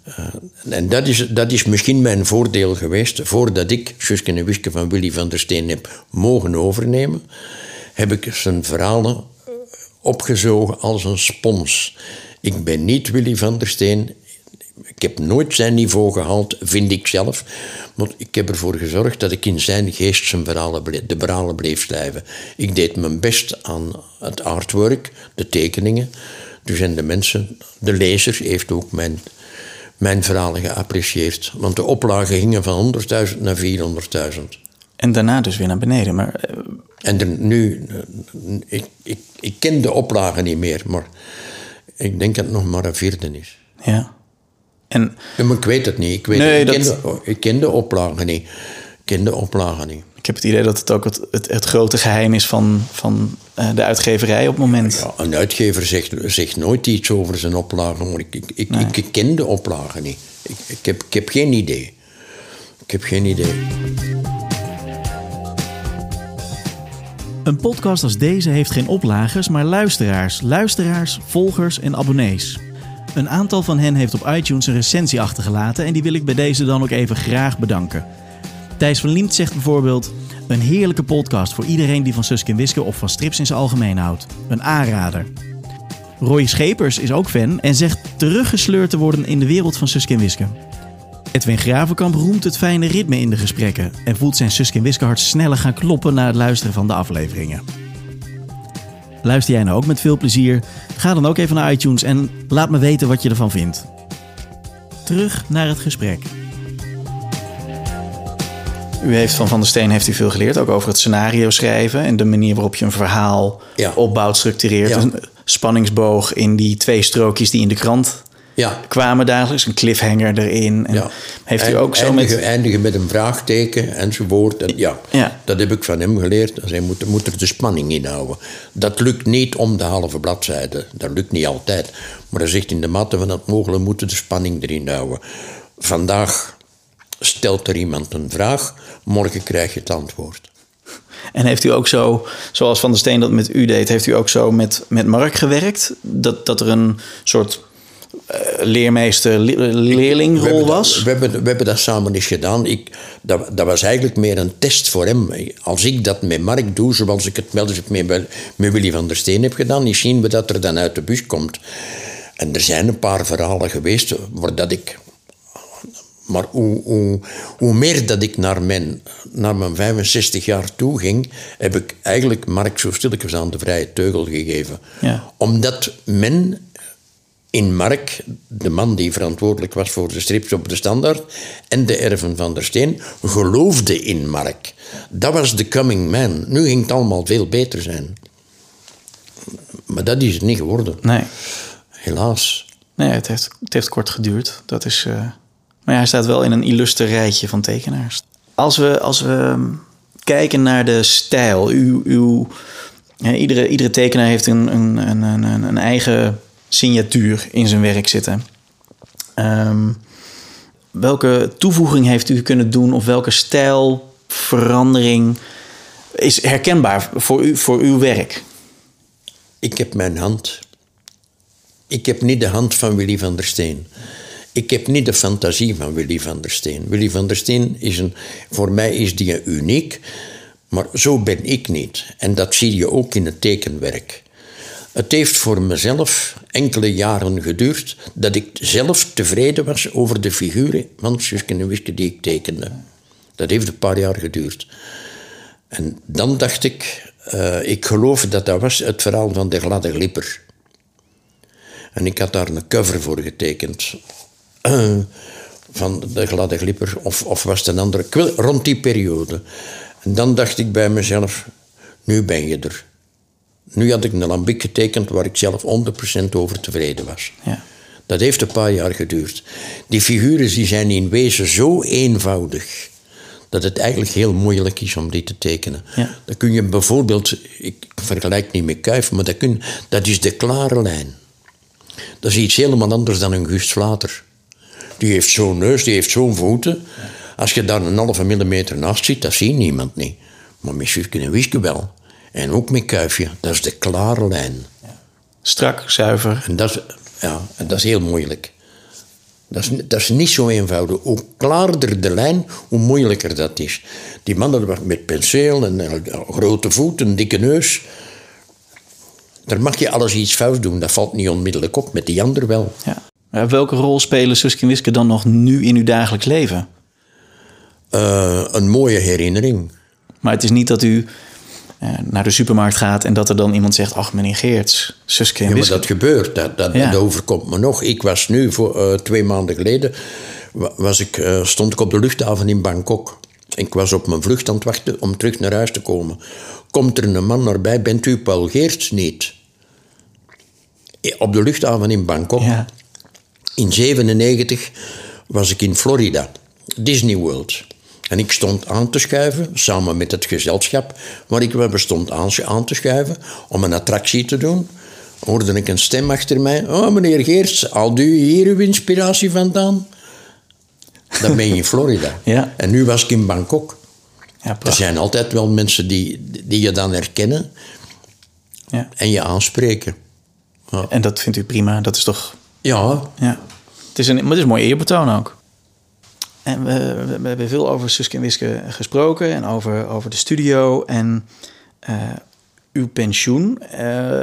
Eh, en dat is, dat is misschien mijn voordeel geweest. Voordat ik Suske en Wiske van Willy van der Steen heb mogen overnemen, heb ik zijn verhalen eh, opgezogen als een spons. Ik ben niet Willy van der Steen. Ik heb nooit zijn niveau gehaald, vind ik zelf. Maar ik heb ervoor gezorgd dat ik in zijn geest zijn verhalen bleef, de verhalen bleef schrijven. Ik deed mijn best aan het artwork, de tekeningen. Dus en de mensen, de lezer, heeft ook mijn, mijn verhalen geapprecieerd. Want de oplagen gingen van 100.000 naar 400.000. En daarna dus weer naar beneden. Maar eh, En er, nu, eh, ik, ik, ik ken de oplagen niet meer, maar ik denk dat het nog maar een vierde is. ja. En Ja, maar ik weet het niet. Ik, weet Nee, ik, dat- ken de, ik ken de oplagen niet. Ik ken de oplagen niet. ik heb het idee dat het ook het, het, het grote geheim is van, van eh, de uitgeverij op het moment. Ja, een uitgever zegt, zegt nooit iets over zijn oplagen, maar ik, ik, ik, Nee. ik ken de oplagen niet. Ik, ik, heb, ik heb geen idee. Ik heb geen idee. Een podcast als deze heeft geen oplagers, maar luisteraars. Luisteraars, volgers en abonnees. Een aantal van hen heeft op iTunes een recensie achtergelaten en die wil ik bij deze dan ook even graag bedanken. Thijs van Liemt zegt bijvoorbeeld... Een heerlijke podcast voor iedereen die van Suske en Wiske of van strips in zijn algemeen houdt. Een aanrader. Roy Schepers is ook fan en zegt teruggesleurd te worden in de wereld van Suske en Wiske. Edwin Gravenkamp roemt het fijne ritme in de gesprekken en voelt zijn Suske en Wiske hart sneller gaan kloppen na het luisteren van de afleveringen. Luister jij nou ook met veel plezier? Ga dan ook even naar iTunes en laat me weten wat je ervan vindt. Terug naar het gesprek. U heeft van Van der Steen heeft u veel geleerd, ook over het scenario schrijven en de manier waarop je een verhaal Ja. opbouwt, structureert. Ja. Een spanningsboog in die twee strookjes die in de krant Ja. kwamen dagelijks, een cliffhanger erin. En ja. Heeft u ook zo eindigen, met... eindigen met een vraagteken enzovoort. En ja, Ja. dat heb ik van hem geleerd. Hij moet, moet er de spanning in houden. Dat lukt niet om de halve bladzijde. Dat lukt niet altijd. Maar hij zegt in de mate van het mogelijk moeten de spanning erin houden. Vandaag stelt er iemand een vraag, morgen krijg je het antwoord. En heeft u ook zo, zoals Van der Steen dat met u deed, heeft u ook zo met, met Mark gewerkt? Dat, dat er een soort leermeester-leerlingrol We hebben dat- was? We hebben, we hebben dat samen eens gedaan. Ik, dat, dat was eigenlijk meer een test voor hem. Als ik dat met Mark doe, zoals ik het wel eens met, met Willy van der Steen heb gedaan, dan zien we dat er dan uit de bus komt. En er zijn een paar verhalen geweest waar dat ik... Maar hoe, hoe, hoe meer dat ik naar mijn, naar mijn 65 jaar toe ging, heb ik eigenlijk Mark zo stilletjes aan de vrije teugel gegeven. Ja. Omdat men in Mark, de man die verantwoordelijk was voor de strips op de standaard, en de erven van der Steen, geloofde in Mark. Dat was de coming man. Nu ging het allemaal veel beter zijn. Maar dat is het niet geworden. Nee. Helaas. Nee, het heeft, het heeft kort geduurd. Dat is, eh, Maar ja, hij staat wel in een illuster rijtje van tekenaars. Als we, als we ehm, kijken naar de stijl. Uw, uw, ja, iedere, iedere tekenaar heeft een, een, een, een, een eigen signatuur in zijn werk zitten. Ehm, welke toevoeging heeft u kunnen doen of welke stijlverandering is herkenbaar voor, u, voor uw werk? Ik heb mijn hand. Ik heb niet de hand van Willy van der Steen. Ik heb niet de fantasie van Willy van der Steen. Willy van der Steen is een, voor mij is die uniek, maar zo ben ik niet. En dat zie je ook in het tekenwerk. Het heeft voor mezelf enkele jaren geduurd dat ik zelf tevreden was over de figuren van Suske en Wiske die ik tekende. Dat heeft een paar jaar geduurd. En dan dacht ik, uh, ik geloof dat dat was het verhaal van de gladde glipper. En ik had daar een cover voor getekend. Uh, van de gladde glipper, of, of was het een andere, rond die periode. En dan dacht ik bij mezelf, nu ben je er. Nu had ik een lambiek getekend waar ik zelf 100% over tevreden was. Ja. Dat heeft een paar jaar geduurd. Die figuren die zijn in wezen zo eenvoudig dat het eigenlijk heel moeilijk is om die te tekenen. Ja. Dan kun je bijvoorbeeld, ik vergelijk niet met Kuif, maar dat, kun, dat is de klare lijn. Dat is iets helemaal anders dan een Gust Vlater. Die heeft zo'n neus, die heeft zo'n voeten. Als je daar een halve millimeter naast zit, dat ziet niemand niet. Maar met Suske en Wiske wel. En ook met Kuifje, dat is de klare lijn. Strak, zuiver. En dat is, ja, en dat is heel moeilijk. Dat is, dat is niet zo eenvoudig. Hoe klaarder de lijn, hoe moeilijker dat is. Die mannen met penseel en uh, grote voeten, dikke neus. Daar mag je alles iets fout doen. Dat valt niet onmiddellijk op. Met die ander wel. Ja. welke rol spelen Suske en Wiske dan nog nu in uw dagelijks leven? Uh, een mooie herinnering. Maar het is niet dat u naar de supermarkt gaat en dat er dan iemand zegt: Ach, meneer Geerts, Suske en Ja, maar dat gebeurt. Dat, dat, dat overkomt me nog. Ik was nu, voor, uh, twee maanden geleden, was ik, uh, stond ik op de luchthaven in Bangkok. Ik was op mijn vlucht aan het wachten om terug naar huis te komen. Komt er een man naar bij, bent u Paul Geerts niet? Op de luchthaven in Bangkok. Ja. In 97 was ik in Florida, Disney World. En ik stond aan te schuiven, samen met het gezelschap waar ik wel stond aan, te schuiven, om een attractie te doen. Hoorde ik een stem achter mij. Oh, meneer Geerts, haalt u hier uw inspiratie vandaan? Dan ben je in Florida. Ja. En nu was ik in Bangkok. Ja, er zijn altijd wel mensen die, die je dan herkennen Ja. en je aanspreken. En dat vindt u prima, dat is toch... Ja, Ja. Het is een, maar het is een mooi eerbetoon ook. En we, we, we hebben veel over Suske en Wiske gesproken en over, over de studio en eh, uw pensioen. Eh,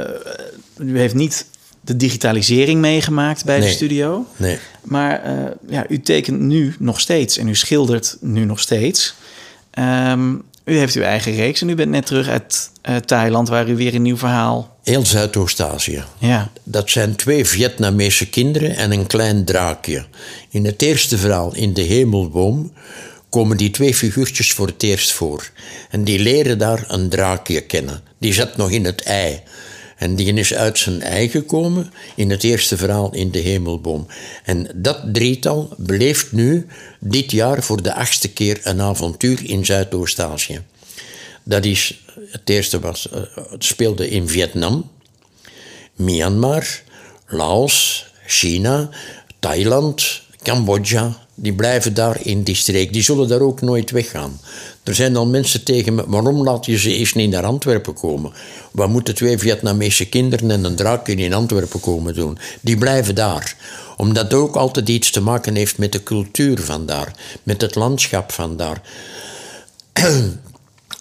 u heeft niet de digitalisering meegemaakt bij de studio. nee. Maar eh, ja, u tekent nu nog steeds en u schildert nu nog steeds. Ehm, u heeft uw eigen reeks en u bent net terug uit eh, Thailand, waar u weer een nieuw verhaal. Heel Zuidoost-Azië. Ja, Dat zijn twee Vietnamese kinderen en een klein draakje. In het eerste verhaal, in de hemelboom, komen die twee figuurtjes voor het eerst voor. En die leren daar een draakje kennen. Die zat nog in het ei. En die is uit zijn ei gekomen in het eerste verhaal in de hemelboom. En dat drietal beleeft nu dit jaar voor de achtste keer een avontuur in Zuidoost-Azië. Dat is, het eerste was, eh, het speelde in Vietnam, Myanmar, Laos, China, Thailand, Cambodja. Die blijven daar in die streek. Die zullen daar ook nooit weggaan. Er zijn al mensen tegen me, waarom laat je ze eens niet naar Antwerpen komen? Wat moeten twee Vietnamese kinderen en een draakje in Antwerpen komen doen? Die blijven daar. Omdat het ook altijd iets te maken heeft met de cultuur van daar. Met het landschap van daar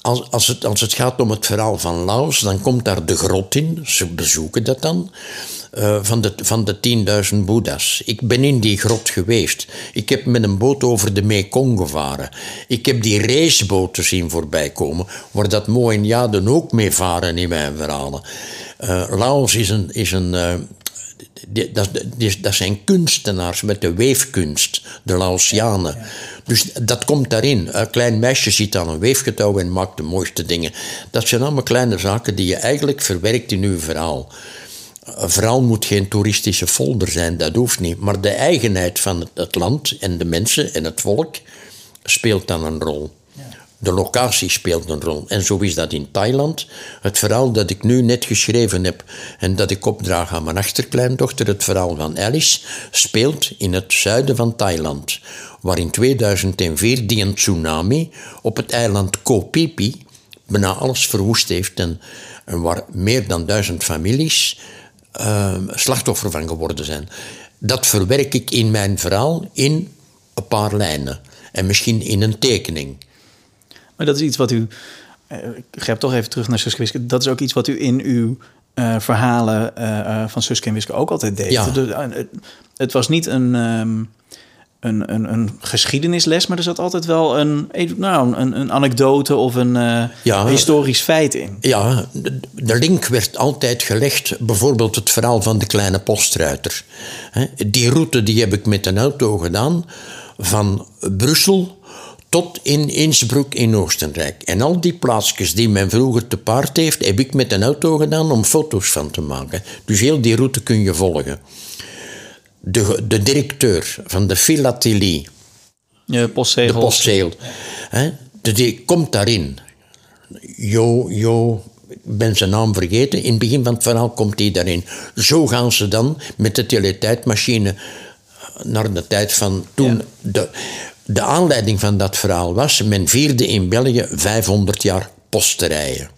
als, als, het, als het gaat om het verhaal van Laos, dan komt daar de grot in. Ze bezoeken dat dan. Eh, van de, van de 10.000 boeddha's. Ik ben in die grot geweest. Ik heb met een boot over de Mekong gevaren. Ik heb die raceboten zien voorbij komen, waar dat Mohenjaden ook mee varen in mijn verhalen. Eh, Laos is een, is een eh, die- dat, die- dat zijn kunstenaars met de weefkunst, de Laotianen. Dus dat komt daarin. Een klein meisje zit aan een weefgetouw en maakt de mooiste dingen. Dat zijn allemaal kleine zaken die je eigenlijk verwerkt in uw verhaal. Een verhaal moet geen toeristische folder zijn, dat hoeft niet. Maar de eigenheid van het, land en de mensen en het volk speelt dan een rol. De locatie speelt een rol. En zo is dat in Thailand. Het verhaal dat ik nu net geschreven heb en dat ik opdraag aan mijn achterkleindochter, het verhaal van Alice, speelt in het zuiden van Thailand. Waar in 2004 die een tsunami op het eiland Koh Phi Phi bijna alles verwoest heeft en En waar meer dan duizend families uh, slachtoffer van geworden zijn. Dat verwerk ik in mijn verhaal in een paar lijnen. En misschien in een tekening. Maar dat is iets wat u. Uh, ik grijp toch even terug naar Suske Wiske. Dat is ook iets wat u in uw uh, verhalen uh, van Suske en Wiske ook altijd deed. Ja. het, het, was niet een, um, een, een, een, geschiedenisles, maar er zat altijd wel een, nou, een, een anekdote of een ja, historisch feit in. Ja, de, de, link werd altijd gelegd. Bijvoorbeeld het verhaal van de kleine postruiter. Die route die heb ik met een auto gedaan van Brussel tot in Innsbruck in Oostenrijk. En al die plaatsjes die men vroeger te paard heeft, heb ik met een auto gedaan om foto's van te maken. Dus heel die route kun je volgen. De, de directeur van de filatelie, ja, postzegel. de postzegel, hè, die komt daarin. Jo, Jo, ik ben zijn naam vergeten. In het begin van het verhaal komt hij daarin. Zo gaan ze dan met de teletijdmachine naar de tijd van toen. Ja. De, de aanleiding van dat verhaal was, men vierde in België 500 jaar posterijen.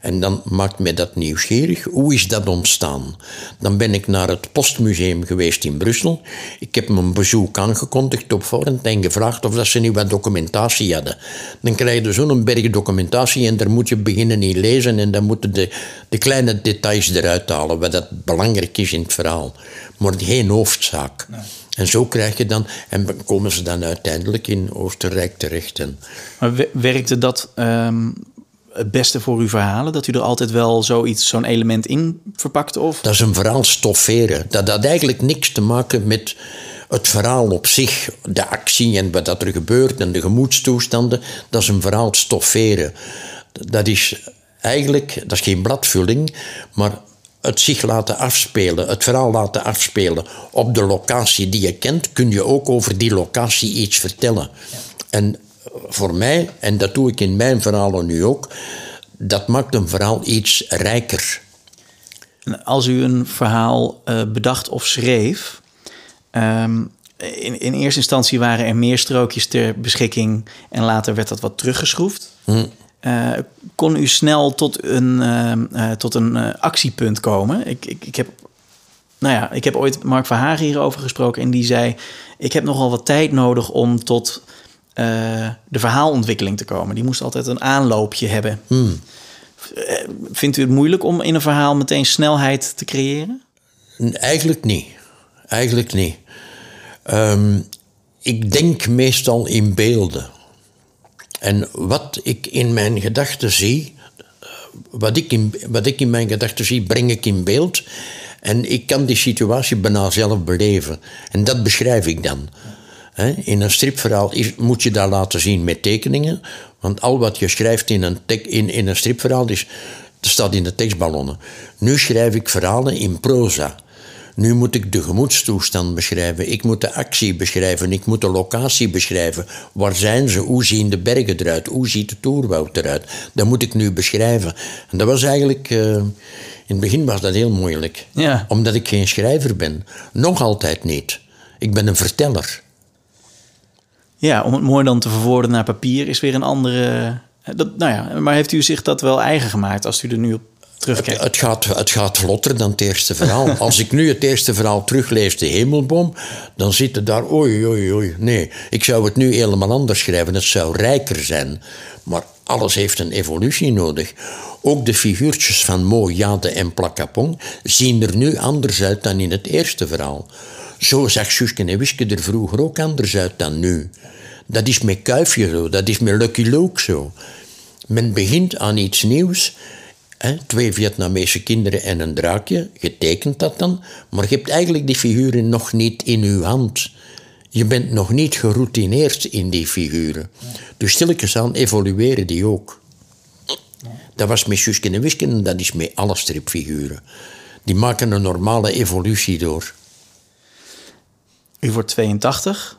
En dan maakt mij dat nieuwsgierig. Hoe is dat ontstaan? Dan ben ik naar het Postmuseum geweest in Brussel. Ik heb mijn bezoek aangekondigd op voorhand en gevraagd of dat ze nu wat documentatie hadden. Dan krijg je zo'n berg documentatie en daar moet je beginnen in lezen en dan moeten de, de kleine details eruit halen, wat dat belangrijk is in het verhaal. Maar geen hoofdzaak. Nee. En zo krijg je dan, en komen ze dan uiteindelijk in Oostenrijk terecht. En, maar werkte dat um, het beste voor uw verhalen? Dat u er altijd wel zoiets, zo'n element in verpakte? Of? Dat is een verhaal stofferen. Dat had eigenlijk niks te maken met het verhaal op zich, de actie en wat dat er gebeurt en de gemoedstoestanden. Dat is een verhaal stofferen. Dat is eigenlijk, dat is geen bladvulling, maar het zich laten afspelen, het verhaal laten afspelen op de locatie die je kent, kun je ook over die locatie iets vertellen. En voor mij, en dat doe ik in mijn verhalen nu ook, dat maakt een verhaal iets rijker. Als u een verhaal uh, bedacht of schreef, um, in, in eerste instantie waren er meer strookjes ter beschikking en later werd dat wat teruggeschroefd. Hm. Uh, kon u snel tot een, uh, uh, tot een actiepunt komen. Ik, ik, ik, heb, nou ja, ik heb ooit Mark Verhagen hierover gesproken en die zei: Ik heb nogal wat tijd nodig om tot de verhaalontwikkeling te komen. Die moest altijd een aanloopje hebben. Hmm. Vindt u het moeilijk om in een verhaal meteen snelheid te creëren? Eigenlijk niet. Eigenlijk niet. Um, ik denk meestal in beelden. En wat ik in mijn gedachten zie, wat ik in, wat ik in mijn gedachten zie, breng ik in beeld. En ik kan die situatie bijna zelf beleven. En dat beschrijf ik dan. In een stripverhaal is, moet je dat laten zien met tekeningen. Want al wat je schrijft in een, in, in een stripverhaal is, staat in de tekstballonnen. Nu schrijf ik verhalen in proza. Nu moet ik de gemoedstoestand beschrijven. Ik moet de actie beschrijven. Ik moet de locatie beschrijven. Waar zijn ze? Hoe zien de bergen eruit? Hoe ziet de toerwoud eruit? Dat moet ik nu beschrijven. En dat was eigenlijk... Uh, in het begin was dat heel moeilijk. Ja. Omdat ik geen schrijver ben. Nog altijd niet. Ik ben een verteller. Ja, om het mooi dan te verwoorden naar papier is weer een andere... Dat, nou ja, maar heeft u zich dat wel eigen gemaakt als u er nu op terugkijkt? Het, gaat, het gaat vlotter dan het eerste verhaal. Als ik nu het eerste verhaal teruglees, De Hemelboom, dan zit er daar, oei, oei, oei. Nee, ik zou het nu helemaal anders schrijven. Het zou rijker zijn. Maar alles heeft een evolutie nodig. Ook de figuurtjes van Mo, Jade en Plakapong zien er nu anders uit dan in het eerste verhaal. Zo zag Suske en Wiske er vroeger ook anders uit dan nu. Dat is met Kuifje zo, dat is met Lucky Luke zo. Men begint aan iets nieuws twee Vietnamese kinderen en een draakje, getekend dat dan, maar je hebt eigenlijk die figuren nog niet in uw hand. Je bent nog niet geroutineerd in die figuren. Dus stilletjes aan evolueren die ook. Dat was met Suske en Wiske en dat is met alle stripfiguren. Die maken een normale evolutie door. U wordt 82.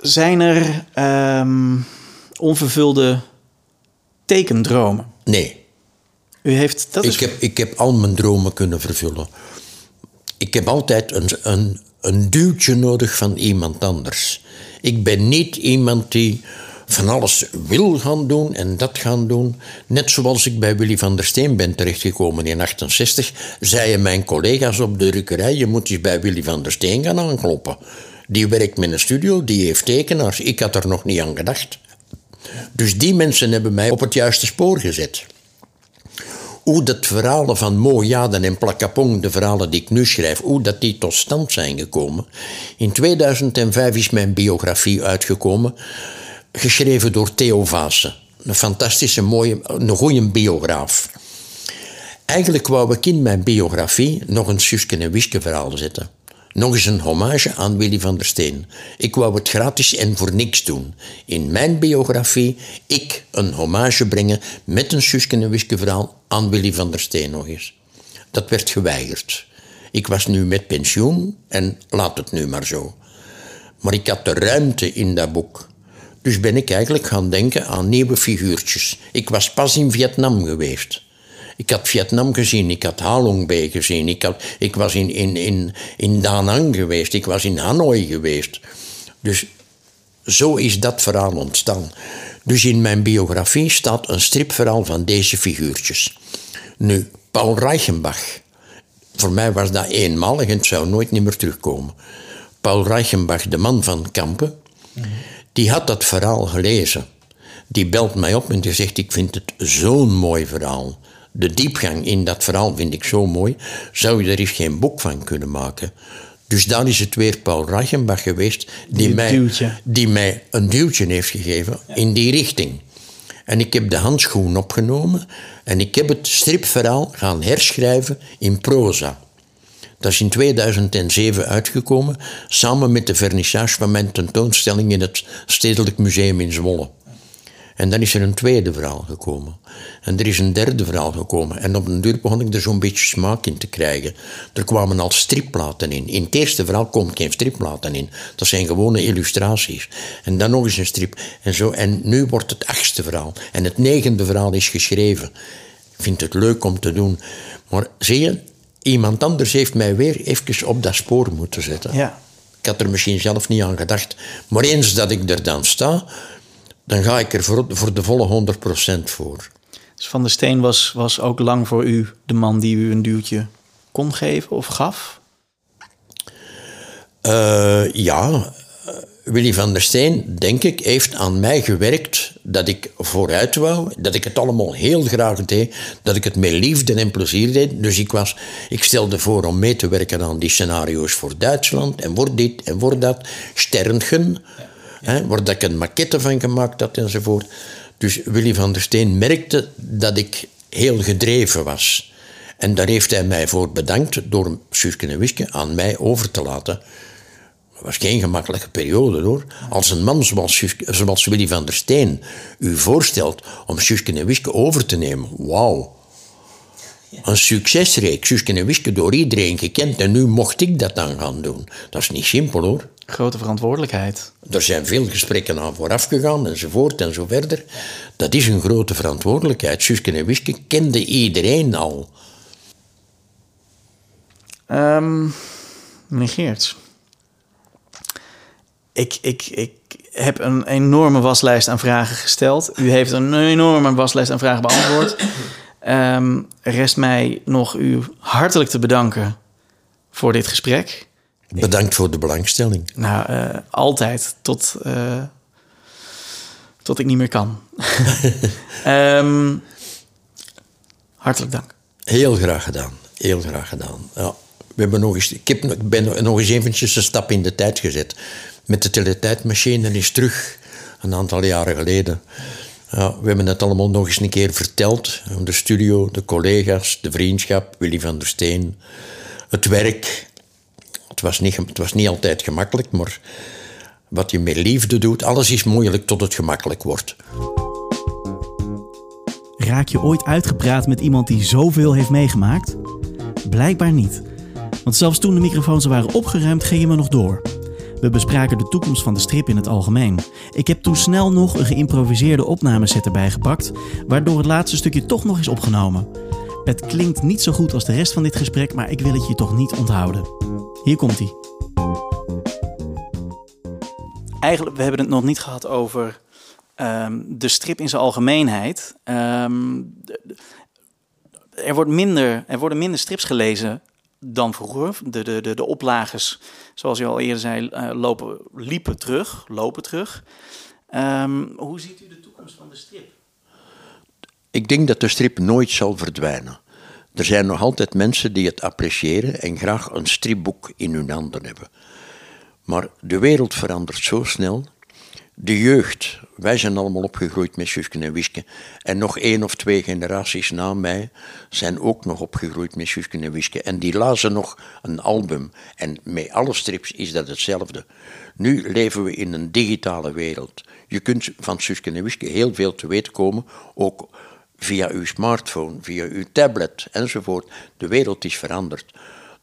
Zijn er um, onvervulde tekendromen? Nee. U heeft, dat ik, heb, ik heb al mijn dromen kunnen vervullen. Ik heb altijd een, een, een duwtje nodig van iemand anders. Ik ben niet iemand die van alles wil gaan doen en dat gaan doen. Net zoals ik bij Willy van der Steen ben terechtgekomen in 68, zeiden mijn collega's op de drukkerij: je moet eens bij Willy van der Steen gaan aankloppen. Die werkt met een studio, die heeft tekenaars. Ik had er nog niet aan gedacht. Dus die mensen hebben mij op het juiste spoor gezet. Hoe dat verhalen van Mojaden en Plakapong, de verhalen die ik nu schrijf, hoe dat die tot stand zijn gekomen. In 2005 is mijn biografie uitgekomen, geschreven door Theo Vaassen. Een fantastische, mooie, een goede biograaf. Eigenlijk wou ik in mijn biografie nog een Suske en Wiske verhaal zetten. Nog eens een hommage aan Willy van der Steen. Ik wou het gratis en voor niks doen. In mijn biografie, ik een hommage brengen met een Suske en Wiske verhaal aan Willy van der Steen nog eens. Dat werd geweigerd. Ik was nu met pensioen en laat het nu maar zo. Maar ik had de ruimte in dat boek. Dus ben ik eigenlijk gaan denken aan nieuwe figuurtjes. Ik was pas in Vietnam geweest. Ik had Vietnam gezien, ik had Halong Bay gezien, ik, had, ik was in, in, in, in Da Nang geweest, ik was in Hanoi geweest. Dus zo is dat verhaal ontstaan. Dus in mijn biografie staat een stripverhaal van deze figuurtjes. Nu, Paul Reichenbach. Voor mij was dat eenmalig en het zou nooit meer terugkomen. Paul Reichenbach, de man van Kampen, die had dat verhaal gelezen. Die belt mij op en die zegt: Ik vind het zo'n mooi verhaal de diepgang in dat verhaal vind ik zo mooi. Zou je er eens geen boek van kunnen maken? Dus dan is het weer Paul Reichenbach geweest die, mij, die mij een duwtje heeft gegeven in die richting. En ik heb de handschoen opgenomen en ik heb het stripverhaal gaan herschrijven in proza. Dat is in 2007 uitgekomen, samen met de vernissage van mijn tentoonstelling in het Stedelijk Museum in Zwolle. En dan is er een tweede verhaal gekomen. En er is een derde verhaal gekomen. En op een duur begon ik er zo'n beetje smaak in te krijgen. Er kwamen al stripplaten in. In het eerste verhaal komen geen stripplaten in. Dat zijn gewone illustraties. En dan nog eens een strip. En, zo. en nu wordt het achtste verhaal. En het negende verhaal is geschreven. Ik vind het leuk om te doen. Maar zie je, iemand anders heeft mij weer even op dat spoor moeten zetten. Ja. Ik had er misschien zelf niet aan gedacht. Maar eens dat ik er dan sta, dan ga ik er voor, voor de volle 100% voor. Dus Van der Steen was, was ook lang voor u de man die u een duwtje kon geven of gaf? Uh, ja, Willy van der Steen, denk ik, heeft aan mij gewerkt dat ik vooruit wou, dat ik het allemaal heel graag deed, dat ik het met liefde en plezier deed. Dus ik, was, ik stelde voor om mee te werken aan die scenario's voor Duitsland en voor dit en voor dat. Sterngen, Hè, waar ik een maquette van gemaakt had enzovoort. Dus Willy van der Steen merkte dat ik heel gedreven was. En daar heeft hij mij voor bedankt door Suske en Wiske aan mij over te laten. Dat was geen gemakkelijke periode hoor. Als een man zoals, zoals Willy van der Steen u voorstelt om Suske en Wiske over te nemen, wauw. Een succesreeks, Suske en Wiske, door iedereen gekend. En nu mocht ik dat dan gaan doen. Dat is niet simpel hoor. Grote verantwoordelijkheid. Er zijn veel gesprekken aan vooraf gegaan enzovoort en zo verder. Dat is een grote verantwoordelijkheid. Suske en Wiske kende iedereen al. Um, meneer Geerts. Ik, ik, ik heb een enorme waslijst aan vragen gesteld. U heeft een enorme waslijst aan vragen beantwoord. Um, rest mij nog u hartelijk te bedanken voor dit gesprek. Bedankt voor de belangstelling. Nou, uh, altijd. Tot, uh, tot ik niet meer kan. um, hartelijk dank. Heel graag gedaan. Heel graag gedaan. Ja. We hebben nog eens, ik, heb, ik ben nog eens eventjes een stap in de tijd gezet. Met de teletijdmachine is terug, een aantal jaren geleden. Ja, we hebben het allemaal nog eens een keer verteld. De studio, de collega's, de vriendschap, Willy van der Steen, het werk, het was, niet, het was niet altijd gemakkelijk, maar wat je met liefde doet, alles is moeilijk tot het gemakkelijk wordt. Raak je ooit uitgepraat met iemand die zoveel heeft meegemaakt? Blijkbaar niet. Want zelfs toen de microfoons waren opgeruimd, ging je me nog door. We bespraken de toekomst van de strip in het algemeen. Ik heb toen snel nog een geïmproviseerde opnameset erbij gepakt, waardoor het laatste stukje toch nog is opgenomen. Het klinkt niet zo goed als de rest van dit gesprek, maar ik wil het je toch niet onthouden. Hier komt hij. Eigenlijk, we hebben het nog niet gehad over ehm, de strip in zijn algemeenheid. Ehm, er, wordt minder, er worden minder strips gelezen dan vroeger. De, de, de, de zoals je al eerder zei, uh, lopen, liepen terug, lopen terug. Ehm, hoe ziet u de toekomst van de strip? Ik denk dat de strip nooit zal verdwijnen. Er zijn nog altijd mensen die het appreciëren en graag een stripboek in hun handen hebben. Maar de wereld verandert zo snel. De jeugd, wij zijn allemaal opgegroeid met Suske en Wiske. En nog één of twee generaties na mij zijn ook nog opgegroeid met Suske en Wiske. En die lazen nog een album. En met alle strips is dat hetzelfde. Nu leven we in een digitale wereld. Je kunt van Suske en Wiske heel veel te weten komen, ook via uw smartphone, via uw tablet enzovoort. De wereld is veranderd.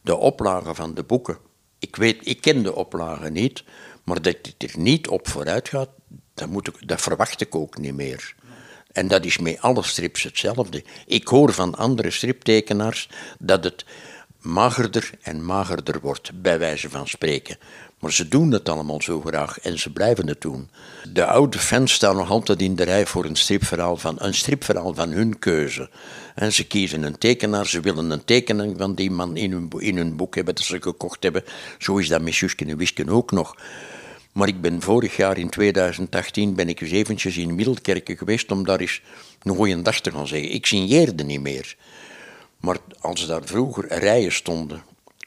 De oplagen van de boeken. Ik, weet, ik ken de oplagen niet, maar dat het er niet op vooruit gaat, dat, moet ik, dat verwacht ik ook niet meer. En dat is met alle strips hetzelfde. Ik hoor van andere striptekenaars dat het magerder en magerder wordt, bij wijze van spreken. Maar ze doen het allemaal zo graag en ze blijven het doen. De oude fans staan nog altijd in de rij voor een stripverhaal van, een stripverhaal van hun keuze. En ze kiezen een tekenaar, ze willen een tekening van die man in hun, in hun boek hebben dat ze gekocht hebben. Zo is dat met en Wisken ook nog. Maar ik ben vorig jaar in 2018 ben ik eens eventjes in Middelkerken geweest om daar eens een goede dag te gaan zeggen. Ik signeerde niet meer. Maar als daar vroeger rijen stonden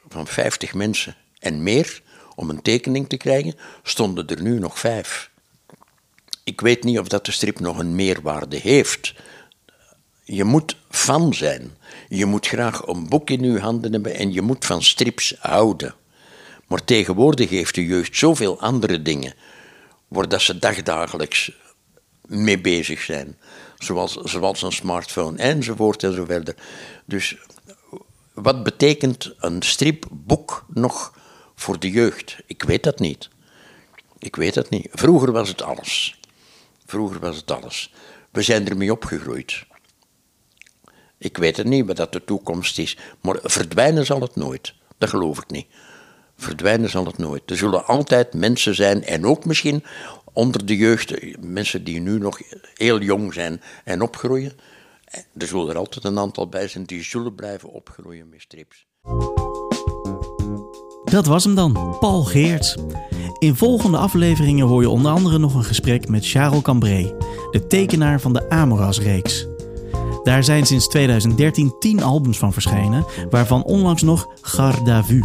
van 50 mensen en meer, om een tekening te krijgen, stonden er nu nog vijf. Ik weet niet of dat de strip nog een meerwaarde heeft. Je moet fan zijn. Je moet graag een boek in je handen hebben en je moet van strips houden. Maar tegenwoordig heeft de jeugd zoveel andere dingen waar ze dagdagelijks mee bezig zijn. Zoals, zoals een smartphone enzovoort enzovoort. Dus wat betekent een stripboek nog voor de jeugd? Ik weet dat niet. Ik weet dat niet. Vroeger was het alles. Vroeger was het alles. We zijn ermee opgegroeid. Ik weet het niet wat dat de toekomst is, maar verdwijnen zal het nooit. Dat geloof ik niet. Verdwijnen zal het nooit. Er zullen altijd mensen zijn, en ook misschien onder de jeugd, mensen die nu nog heel jong zijn en opgroeien. Er zullen er altijd een aantal bij zijn die zullen blijven opgroeien met strips. Dat was hem dan, Paul Geerts. In volgende afleveringen hoor je onder andere nog een gesprek met Charles Cambrai, de tekenaar van de Amoras-reeks. Daar zijn sinds 2013 tien albums van verschenen, waarvan onlangs nog Garda Vu.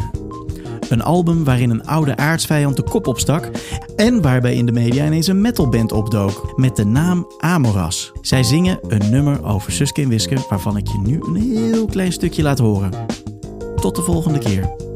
Een album waarin een oude aardsvijand de kop opstak en waarbij in de media ineens een metalband opdook met de naam Amoras. Zij zingen een nummer over Suske en Wiske waarvan ik je nu een heel klein stukje laat horen. Tot de volgende keer.